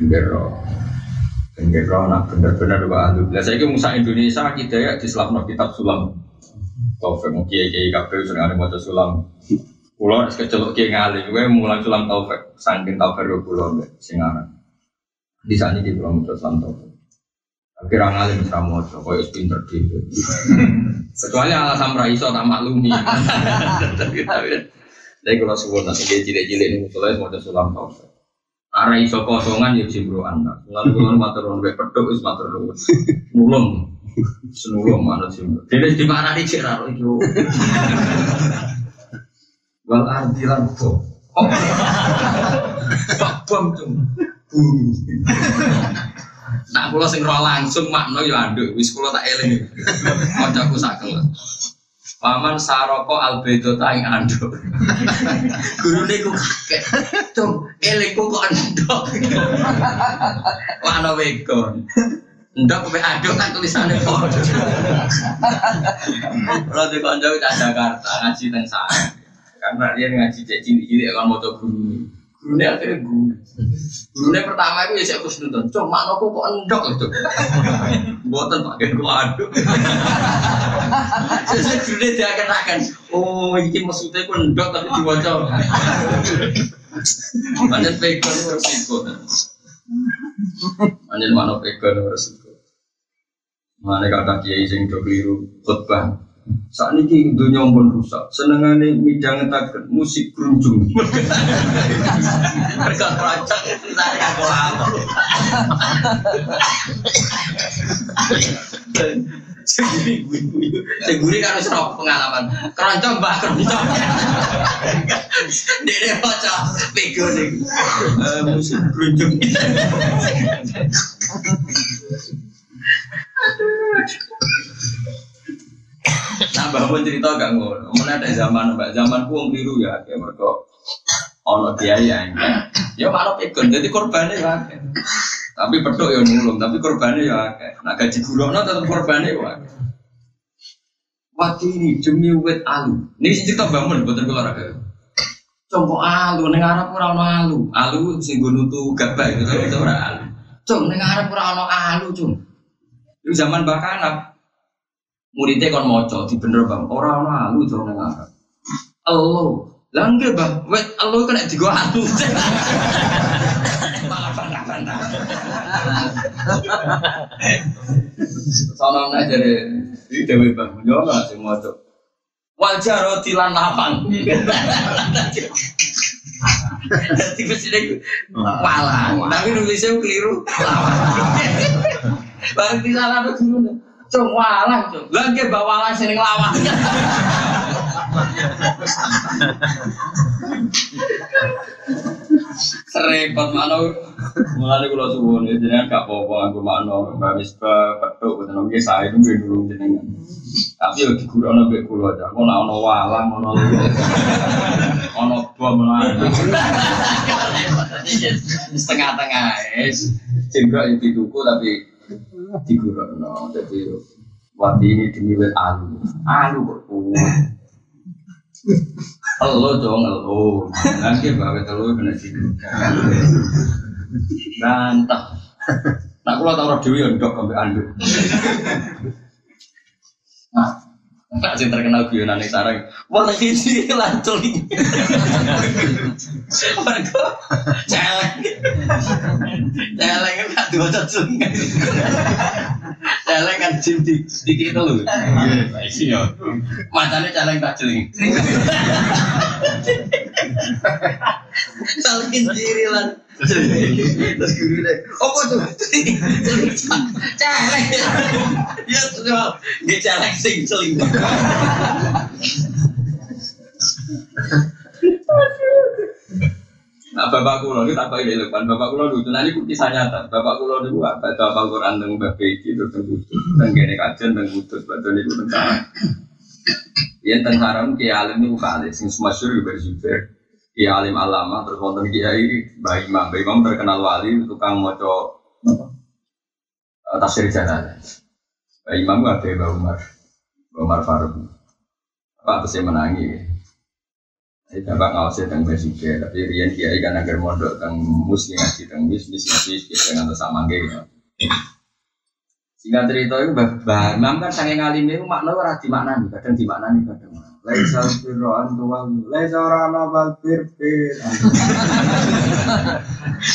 Gero. Gero nak bener-bener wa ahlu. Lah saiki musa Indonesia kita ya di selapno kitab sulam. Taufik mau kiai kiai sering ada mau sulam. Pulau es kecelok kiai ngali, gue mulai sulam taufik, saking taufik gue pulau gue singaran. Di sana di pulau mau sulam taufik. Tapi orang alim bisa es pinter di. Kecuali alasan raiso tak maklumi. Tapi kalau suwon nanti dia cilik-cilik ini mulai mau sulam taufik. Arah iso kosongan ya jimbro anak. Lalu kalau matur nuwun wek pedhok wis matur nuwun. Nulung. Senulung mana jimbro. Dene di mana nih cek raro itu. Wal ardi lan. Pak bom tuh. Bumi. Nak kula sing roh langsung makno ya anduk wis kula tak eling. Kancaku sak kelas. Paman saroko albedo taing anduk. Gurune ku kakek. Cung, eleku kok anduk. Lano wegon. Ndak kowe aduh kan tulisannya kok. Kalau di konco kita Jakarta ngaji teng sana. Karena dia ngaji cek cilik-cilik kan mau guru. Gurunya akhirnya guru. Gurunya pertama itu ya saya harus nonton. Cuma mana kok endok itu. Buatan pakai gua aduk. Jadi gurunya dia akan akan. Oh ini maksudnya aku endok tapi dibaca. Banyak pegang resiko. Banyak mana pegang resiko. Mana kata kiai sing do keliru khutbah. Saat ini dunia pun rusak. Senengane midang ngetaken musik grunjung. Mereka perancang saya aku lama. Seguri kan wis ora pengalaman. Keroncong mbah keroncong. Dene baca pego ning eh, musik grunjung. Nah, bangun cerita gak ngono. Mana ada zaman mbak zaman kuang biru ya, kayak mereka ono biaya ya. Ya malah pegon, jadi korbannya ya. Tapi petuk ya nulung, tapi korbannya ya. Nah gaji gulono tetap korbannya ya. Waktu ini demi wet alu. Ini cerita bangun, buatan keluar agak. Coba alu, neng Arab ora ono alu. Alu sing nggo nutu gabah gitu itu ora alu. Cung, neng Arab ora ono alu, cung. Itu zaman bakanap, muridnya kon moco di bener bang. Orang orang alu jauh neng Arab elo langge bang. Wet elo kena di gua alu. Sama nggak jadi dewi bang. Nggak sih moco wajah roti lan lapang. Jadi mesti walang, tapi nulisnya keliru. Bang di gimana? Cung walang cung. Lah nggih mbak walang sing lawang. Serempet mana mulane kula suwun jenengan gak apa-apa aku makno Mbak Misbah petuk boten nggih saya itu nggih dulu jenengan. Tapi yo digurono mbek kula aja. Kok ana walang ana ana bom ana. Setengah-tengah es. Itu dituku tapi digurono. Jadi wati ini demi wet alu. Alu kok. Elo dong, elo. Nanti bawa telu kena tidur. Bantah. Nak kula tau roh dhewe ya ndok ambek. Nah, tak sing terkenal guyonane sarang. Wah, iki lancul iki. Mergo celeng. Celeng kan gak diwaca sungai. Celeng kan jim di dikit itu lho. Iya. Matane celeng tak jeling. Salkin diri lan. Terus guru deh, apa tuh? Celeng. Ya tuh, dia celeng sing seling. Nah, bapak kulo itu tak ini depan bapak kulo lucu. Nanti kisah nyata. Bapak kulo itu apa? Bapak Quran tentang Mbak Beki itu tentang kudus, tentang gini kajian tentang kudus. Betul itu tentang. Ya tentang haram kiai alim itu kali. Sing semasyur juga berjuber. Kiai alim alama terus wonten kiai Mbak Imam. Mbak Imam terkenal wali tukang moco tafsir jalan. Mbak Imam ada Mbak Umar. Mbak Umar Faruk. Pak terus menangi. Saya coba ngawasi tentang basic tapi Rian Kiai kan agar mondok tentang muslim ngaji tentang bis bis ngaji dengan sama gitu. Singkat cerita itu bah Imam kan sange ngalim itu makna ora di makna nih, kadang di makna nih kadang. Laisa birro antuwal, laisa ora ana bal bir bir.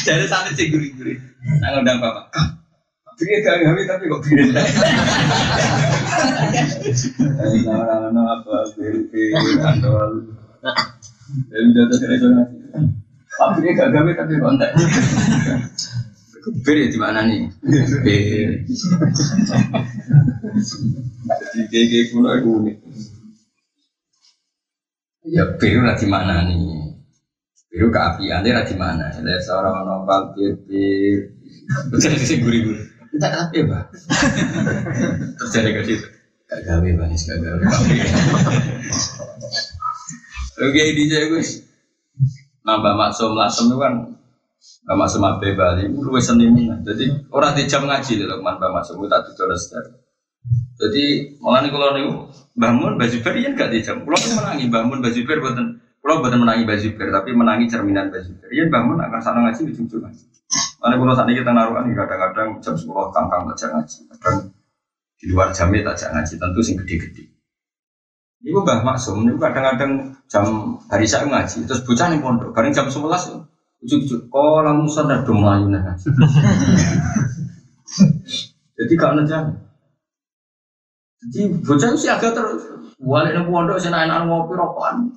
Jadi sampai sih guri-guri. Nang undang bapak. Bikin gak gawe tapi kok bikin. Laisa ora ana bal bir bir antuwal. Jadi itu nanti. Tapi dia gak gawe tapi kontak. Bir ya di mana nih? Bir. Jadi kayak kuno itu unik. Ya bir lah di mana nih? Bir keapian dia di mana? Ada seorang nopal bir bir. Terjadi sih gurih-gurih. Kita apa ya, Terjadi ke situ. Gak gawe, Bang. Gak gawe. Oke, di saya gue nambah maksum lasem itu kan Mbak Masum Abe Bali, lu seniman. Jadi orang di jam ngaji loh, Mbak Masum tak tutur sejarah. Jadi malah nih kalau nih bangun baju ber ya gak di jam. Pulau menangi bangun baju ber buatan. Pulau buatan menangi baju ber, tapi menangi cerminan baju. Iya bangun akan sana ngaji di ujung ngaji. Mana kalau saat ini kita naruhan kadang-kadang jam sepuluh kangkang tak ngaji, kadang di luar jamnya tak ngaji. Tentu sing gede-gede. Ibu Mbah Maksum, ini kadang-kadang jam hari saya ngaji, terus bocah nih pondok, bareng jam sebelas, ujuk-ujuk, oh langsung sadar dong melayu ngaji. Jadi gak jam. Jadi bocah itu sih agak terus, balik nih pondok, saya naik ngopi rokokan.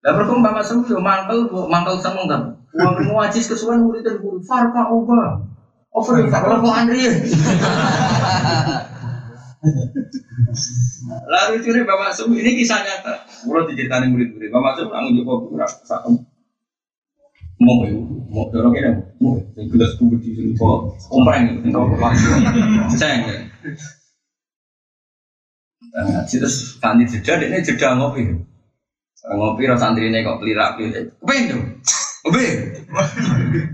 Lah Maksum yo mangkel, mangkel sama kan. Uang ngaji kesuwen murid dan guru, farka ubah. Over farka Andri. Lalu curi Bapak Sum ini kisah nyata. Mulai diceritakan murid-murid. Bapak Sum langsung joko kurang satu. Mau mau dorong ini mau gelas tubuh di sini kok kompreng tahu apa? Saya enggak. Nah, terus kanti jeda, ini jeda ngopi. Ngopi rasa santri ini kok pelirak gitu. Kepengen dong. Obe,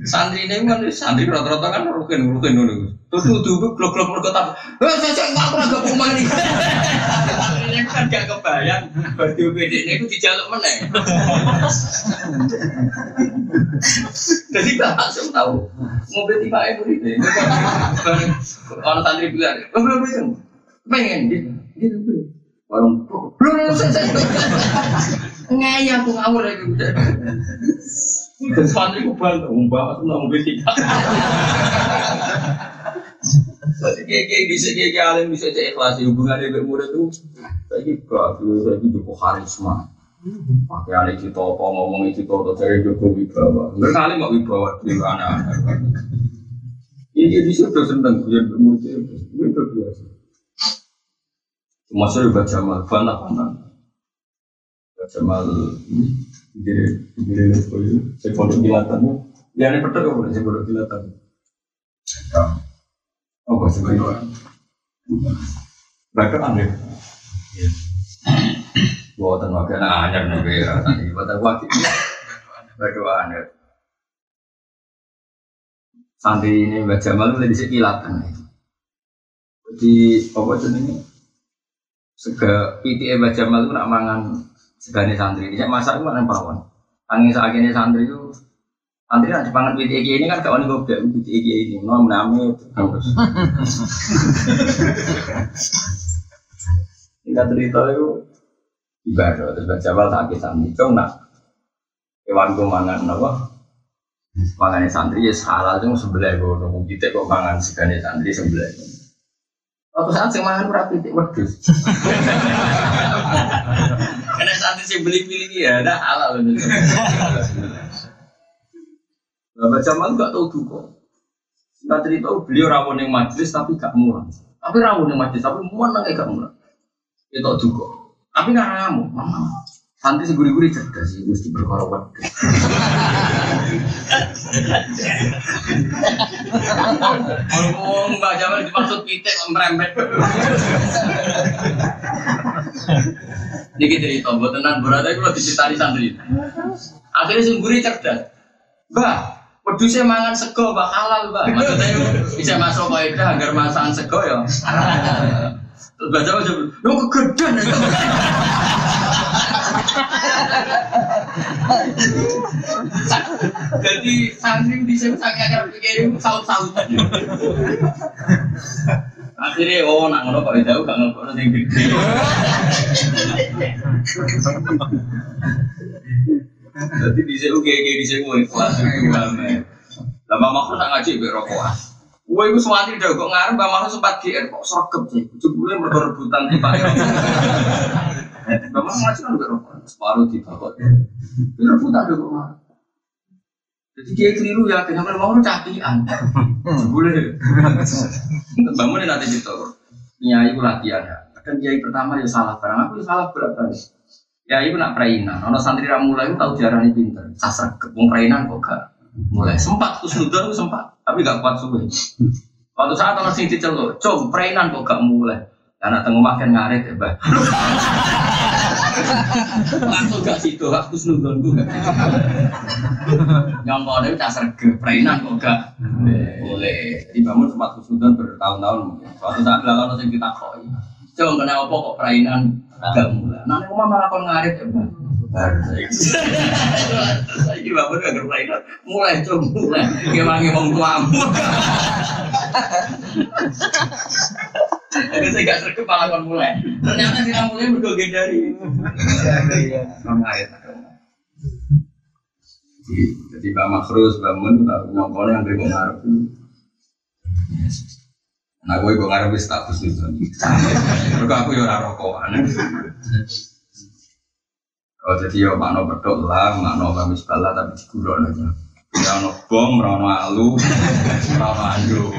santri ini kan santri rata-rata kan rukin rukin dulu. Tuh tuh tuh blok blok blok kota. Eh saya saya nggak pernah gak rumah ini. Ini kan gak kebayang. Berarti OBD ini aku dijaluk mana? Jadi gak langsung tahu. Mobil tiba ibu ini. Kalau santri bilang, oh belum. Pengen gitu. Gitu. Warung belum. Ngaya aku ngawur lagi. Dan santri ku bantah, mbak aku nggak mungkin tidak. Jadi kayak bisa kayak alim bisa cek ikhlas hubungan dengan murid itu. Saya gak, saya itu cukup karisma. Pakai alim itu apa ngomong itu atau cari Joko Wibawa. Berkali mau Wibawa di mana? Ini dia sudah senang punya murid itu biasa. Masuk baca mal, fana fana. Baca mal jadi jadi lepo itu saya pondok kilatan. Ya ini betul kok saya pondok kilatan. Oh bahasa Jawa mereka aneh buatan wakil anyar negara tadi buatan wakil mereka aneh santri ini baca malu lebih sekilatan jadi apa ini sega PTA baca malu nak mangan segane santri. Ini masa itu mana pawon. Angin ini santri itu santri nanti pangan PTG ini kan kawan gue bilang PTG ini. Nom name terus. Kita cerita itu ibadah. Terus baca awal sakit santri. Cong nak hewan gue mangan apa? Mangan santri ya salah tuh sebelah gue nunggu kita kok mangan segane santri sebelah Waktu saat sing mangan ora pitik wedhus. Karena saat sih beli pilih ya, ada halal loh. Bapak Jamal gak tahu duka. Kita cerita beliau rawon yang majlis tapi gak murah. Tapi rawon yang majlis tapi mana gak murah. Itu duka. Tapi gak ramu. Santri seguri-guri cerdas sih, mesti berkorban. Ngomong Mbak Jamal dimaksud pitik merembet. Niki cerita, buat tenan berada itu lebih di santri. Akhirnya seguri cerdas. Mbak, saya mangan sego, mbak halal, mbak. Maksudnya bisa masuk kaidah agar masakan sego ya. Terus baca baca, lo kegedean. Jadi santri di sini sangat akan pikirin saut-saut. Akhirnya oh nak ngono kok jauh gak ngono sing gede. Jadi di sini kayak kayak di sini ikhlas. Lama maksud nak ngaji berokokan. Wah, itu suami udah kok ngarep, Mbak sempat GR kok sergap sih. Ujung-ujungnya berrebutan di Pak Bapak ngaji kan gak rokok, separuh di bapak. Itu rebutan ada kok Jadi dia keliru ya, kenapa mau cakian? Boleh. Bangun nanti gitu. Nyai itu latihan ya. Kadang kiai pertama ya salah barang aku salah berat kali. Ya itu nak perainan. Ono santri ramula itu tahu jarang pinter. Sasar kebun perainan kok gak mulai sempat sudah sempat tapi gak kuat subuh. Waktu saat orang sing diceluk, coba perainan kok gak mulai. Anak tengah makan ngaret ya, bah. Langsung gak situ, aku senudon gue. Nyongkone udah serge, perainan kok gak boleh. Jadi bangun sempat kusudon bertahun-tahun. Suatu saat lalu nanti kita koi. Coba kena apa kok perainan gak mulai. Nah, ini malah kon ngarit ya, Bang. Ini bapak gak perainan. Mulai coba mulai. Gimana ngomong tuamu. Jadi saya gak serge malah kon mulai. Ternyata si mulai bergogel dari. Kon ngarit. Jadi Mbak Makrus bangun, nyongkol yang dari ngarep Nah, gue gue ngarep status itu. Mereka aku ya orang rokokan. Oh jadi ya makno bedok lah, makno kamis bala tapi digurau aja. Ya ono bom, ono alu, ono andu.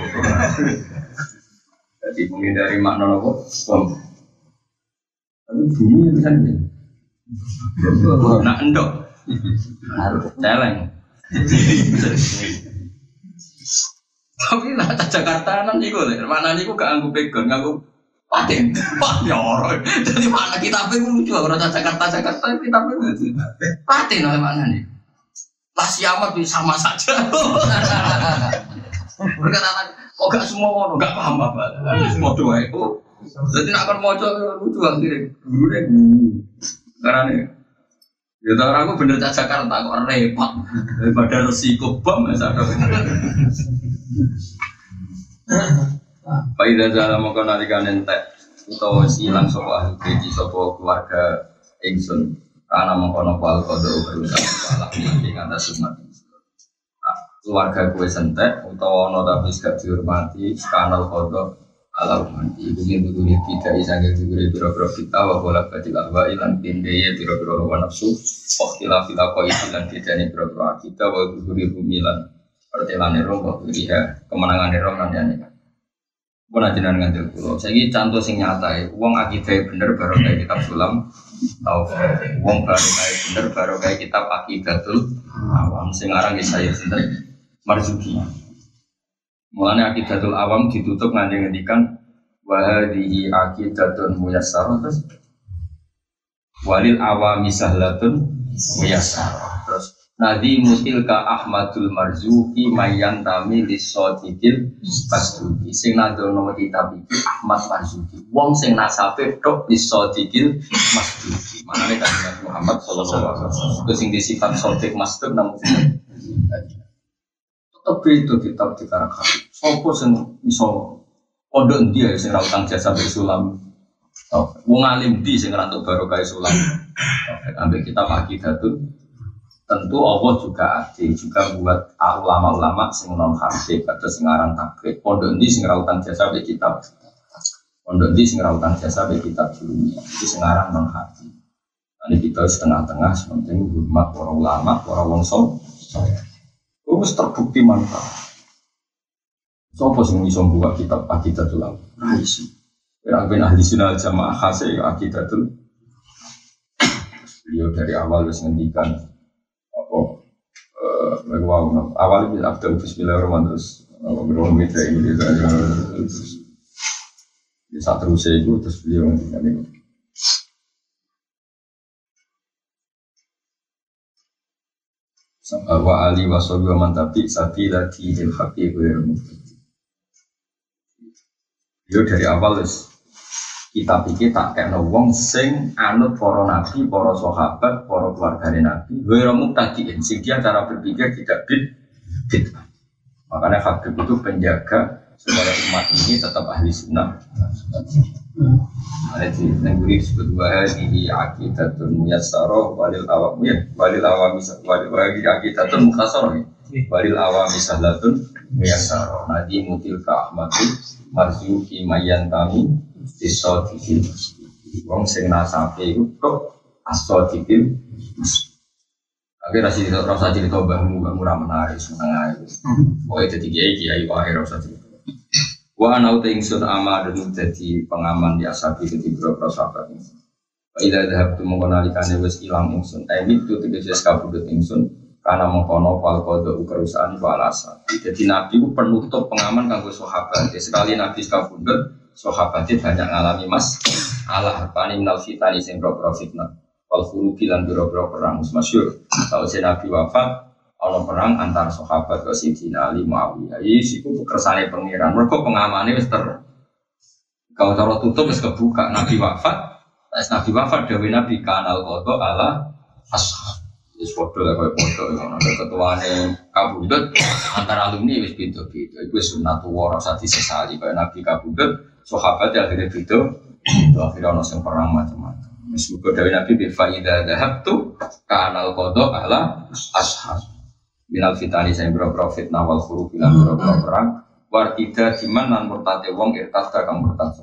Jadi menghindari makna nopo bom. Tapi bumi bisa nih. Nak endok. Celeng. Tapi lah Jakarta nan iku lho, mana niku gak anggo pegon, nganggo paten. Wah, ya ora. Jadi mana kita pe lucu ora Jakarta Jakarta kita pe lucu. Paten oleh mana nih? Lah siamat sama saja. Berkata kok gak semua ngono, gak paham apa. Semua doa itu. Jadi nak kon maca lucu akhirnya. Dulu deh guru. Karena nih Ya tau aku bener cak Jakarta kok repot daripada resiko bom ya sadar. Pak Ida Zala mau kau nalikan entek utawa silang sopo ahli keji sopo keluarga Ingsun karena mau kono pal kodo berusaha palak nanti kata sumat keluarga kue sentek utawa ono tapi gak dihormati kanal kodo alam mati. Ibu yang dulu tidak isangnya juga biro-biro kita wa bola badil ahwa ilan pinde ya biro-biro hawa nafsu waktilah fila koi ilan ini biro-biro kita wa dulu bumi lan pertelan nero wa duriha kemenangan kan ya nih pun aja ngantil kulo saya ini contoh sing nyata ya uang akidah bener baru kayak kitab sulam tau uang baru kayak bener baru kayak kitab akidatul awam. Sing aran saya sendiri marzuki. Mulanya akidatul awam ditutup nganti ngendikan wahadihi akidatun muyassar terus walil awami sahlatun muyassar terus Nadi mutilka Ahmadul Marzuki mayan tami lisodikil pasduki sing nadono kitab iki Ahmad Marzuki. Wong sing nasabe tok lisodikil masduki manane kan Muhammad sallallahu alaihi wasallam. Sing disifat sodik masduk namun tetep itu kitab di karakter sopo sing iso pondok endi ya sing ra utang jasa bersulam wong alim di sing ra baru kayak sulam? Ambil kitab akidatun tentu Allah juga adil juga buat ulama-ulama sing non hadis atau sing aran takrib. Pondok endi sing ra utang jasa be kitab? Pondok endi sing ra utang jasa be kitab dunia? Itu sing aran non hadis ini kita setengah-tengah sementing hormat para ulama para wong Terus terbukti mantap. Sopo sing iso buka kitab Aqidatul Awam? Raisi. Ya ben ahli sunnah jamaah khas ya Aqidatul. Beliau dari awal wis ngendikan apa eh wow, awal itu after bismillahirrahmanirrahim terus apa beruang mitra ini terus di saat terus itu terus beliau ngendikan itu. Wa ali wa sahbihi wa man tabi sabila dinil haqqi ghairu Yo dari awal wis kita pikir tak kayak wong sing anut para nabi, para sahabat, para keluarga nabi, ghairu muktadiin sing dia cara berpikir tidak bid bid. Makanya Habib itu penjaga supaya umat ini tetap ahli sunnah. Ada di negeri disebut wahadi akidatun muyassaro walil awam ya walil awam walil wahadi akidatun mukhasaro ya walil awam sahlatun muyassaro nadi mutil ka ahmadu marzuki mayan tami disodikil wong sing nasabe itu kok asodikil Akhirnya rasa cerita, rasa cerita bahmu, bahmu menarik, seneng aja. Pokoknya jadi kiai, kiai, wahai rasa cerita. Wa ana uta ingsun ama dan dadi pengaman di asabi di beberapa sahabat ini. Wa idza dhahabtu mengkonalikane wis ilang ingsun. Eh itu tegese kabudut ingsun karena mengkono fal kodo perusahaan walasa. Jadi Nabi itu penutup pengaman kanggo sahabat. Sekali Nabi kabudut sahabatnya banyak ngalami mas Allah apa minal fitani sing pro fitnah. wal furuqi lan biro-biro perang masyhur si Nabi wafat ana perang antar sahabat ke Sidina Ali Muawiyah iki iku kersane pangeran mergo pengamane wis ter kalau cara tutup wis kebuka Nabi wafat Pas Nabi wafat Dewi Nabi kanal koto ala ashab Wis foto lah koyo foto yang ada ketuane kabudut antara alumni wis beda-beda. Iku sunatu wara sati sesali kaya Nabi kabudut sahabat ya akhirnya beda. Itu akhirnya ono sing perang macam-macam. Wis muga dari Nabi bi faida dhahabtu kanal kodo ala ashab. Minal fitani saya berapa fitnah wal furu bilang berapa perang. Wartida diman nan murtate wong irtas kang murtad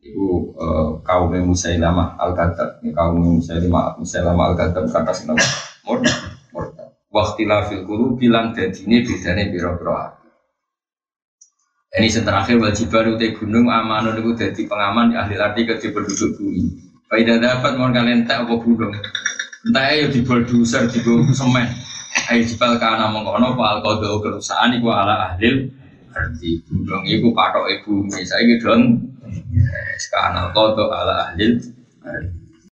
Ibu uh, kaum Musailamah al Kadab, kaum Musailamah Musailamah al Kadab kata nama murtad, murtad. Waktilah fil kulu bilang jadi ini bedanya biro-biro ini yang terakhir wajib baru di gunung amanun itu jadi pengaman di ahli arti ke penduduk bumi. Faidah dapat mau kalian tak apa gunung. Entah ayo di bulldozer di semen. Ayo jebal kana mengkono pak al kerusahaan iku ala ahli arti gunung iku patok ibu. Saya gitu Kanal kodo ala ahli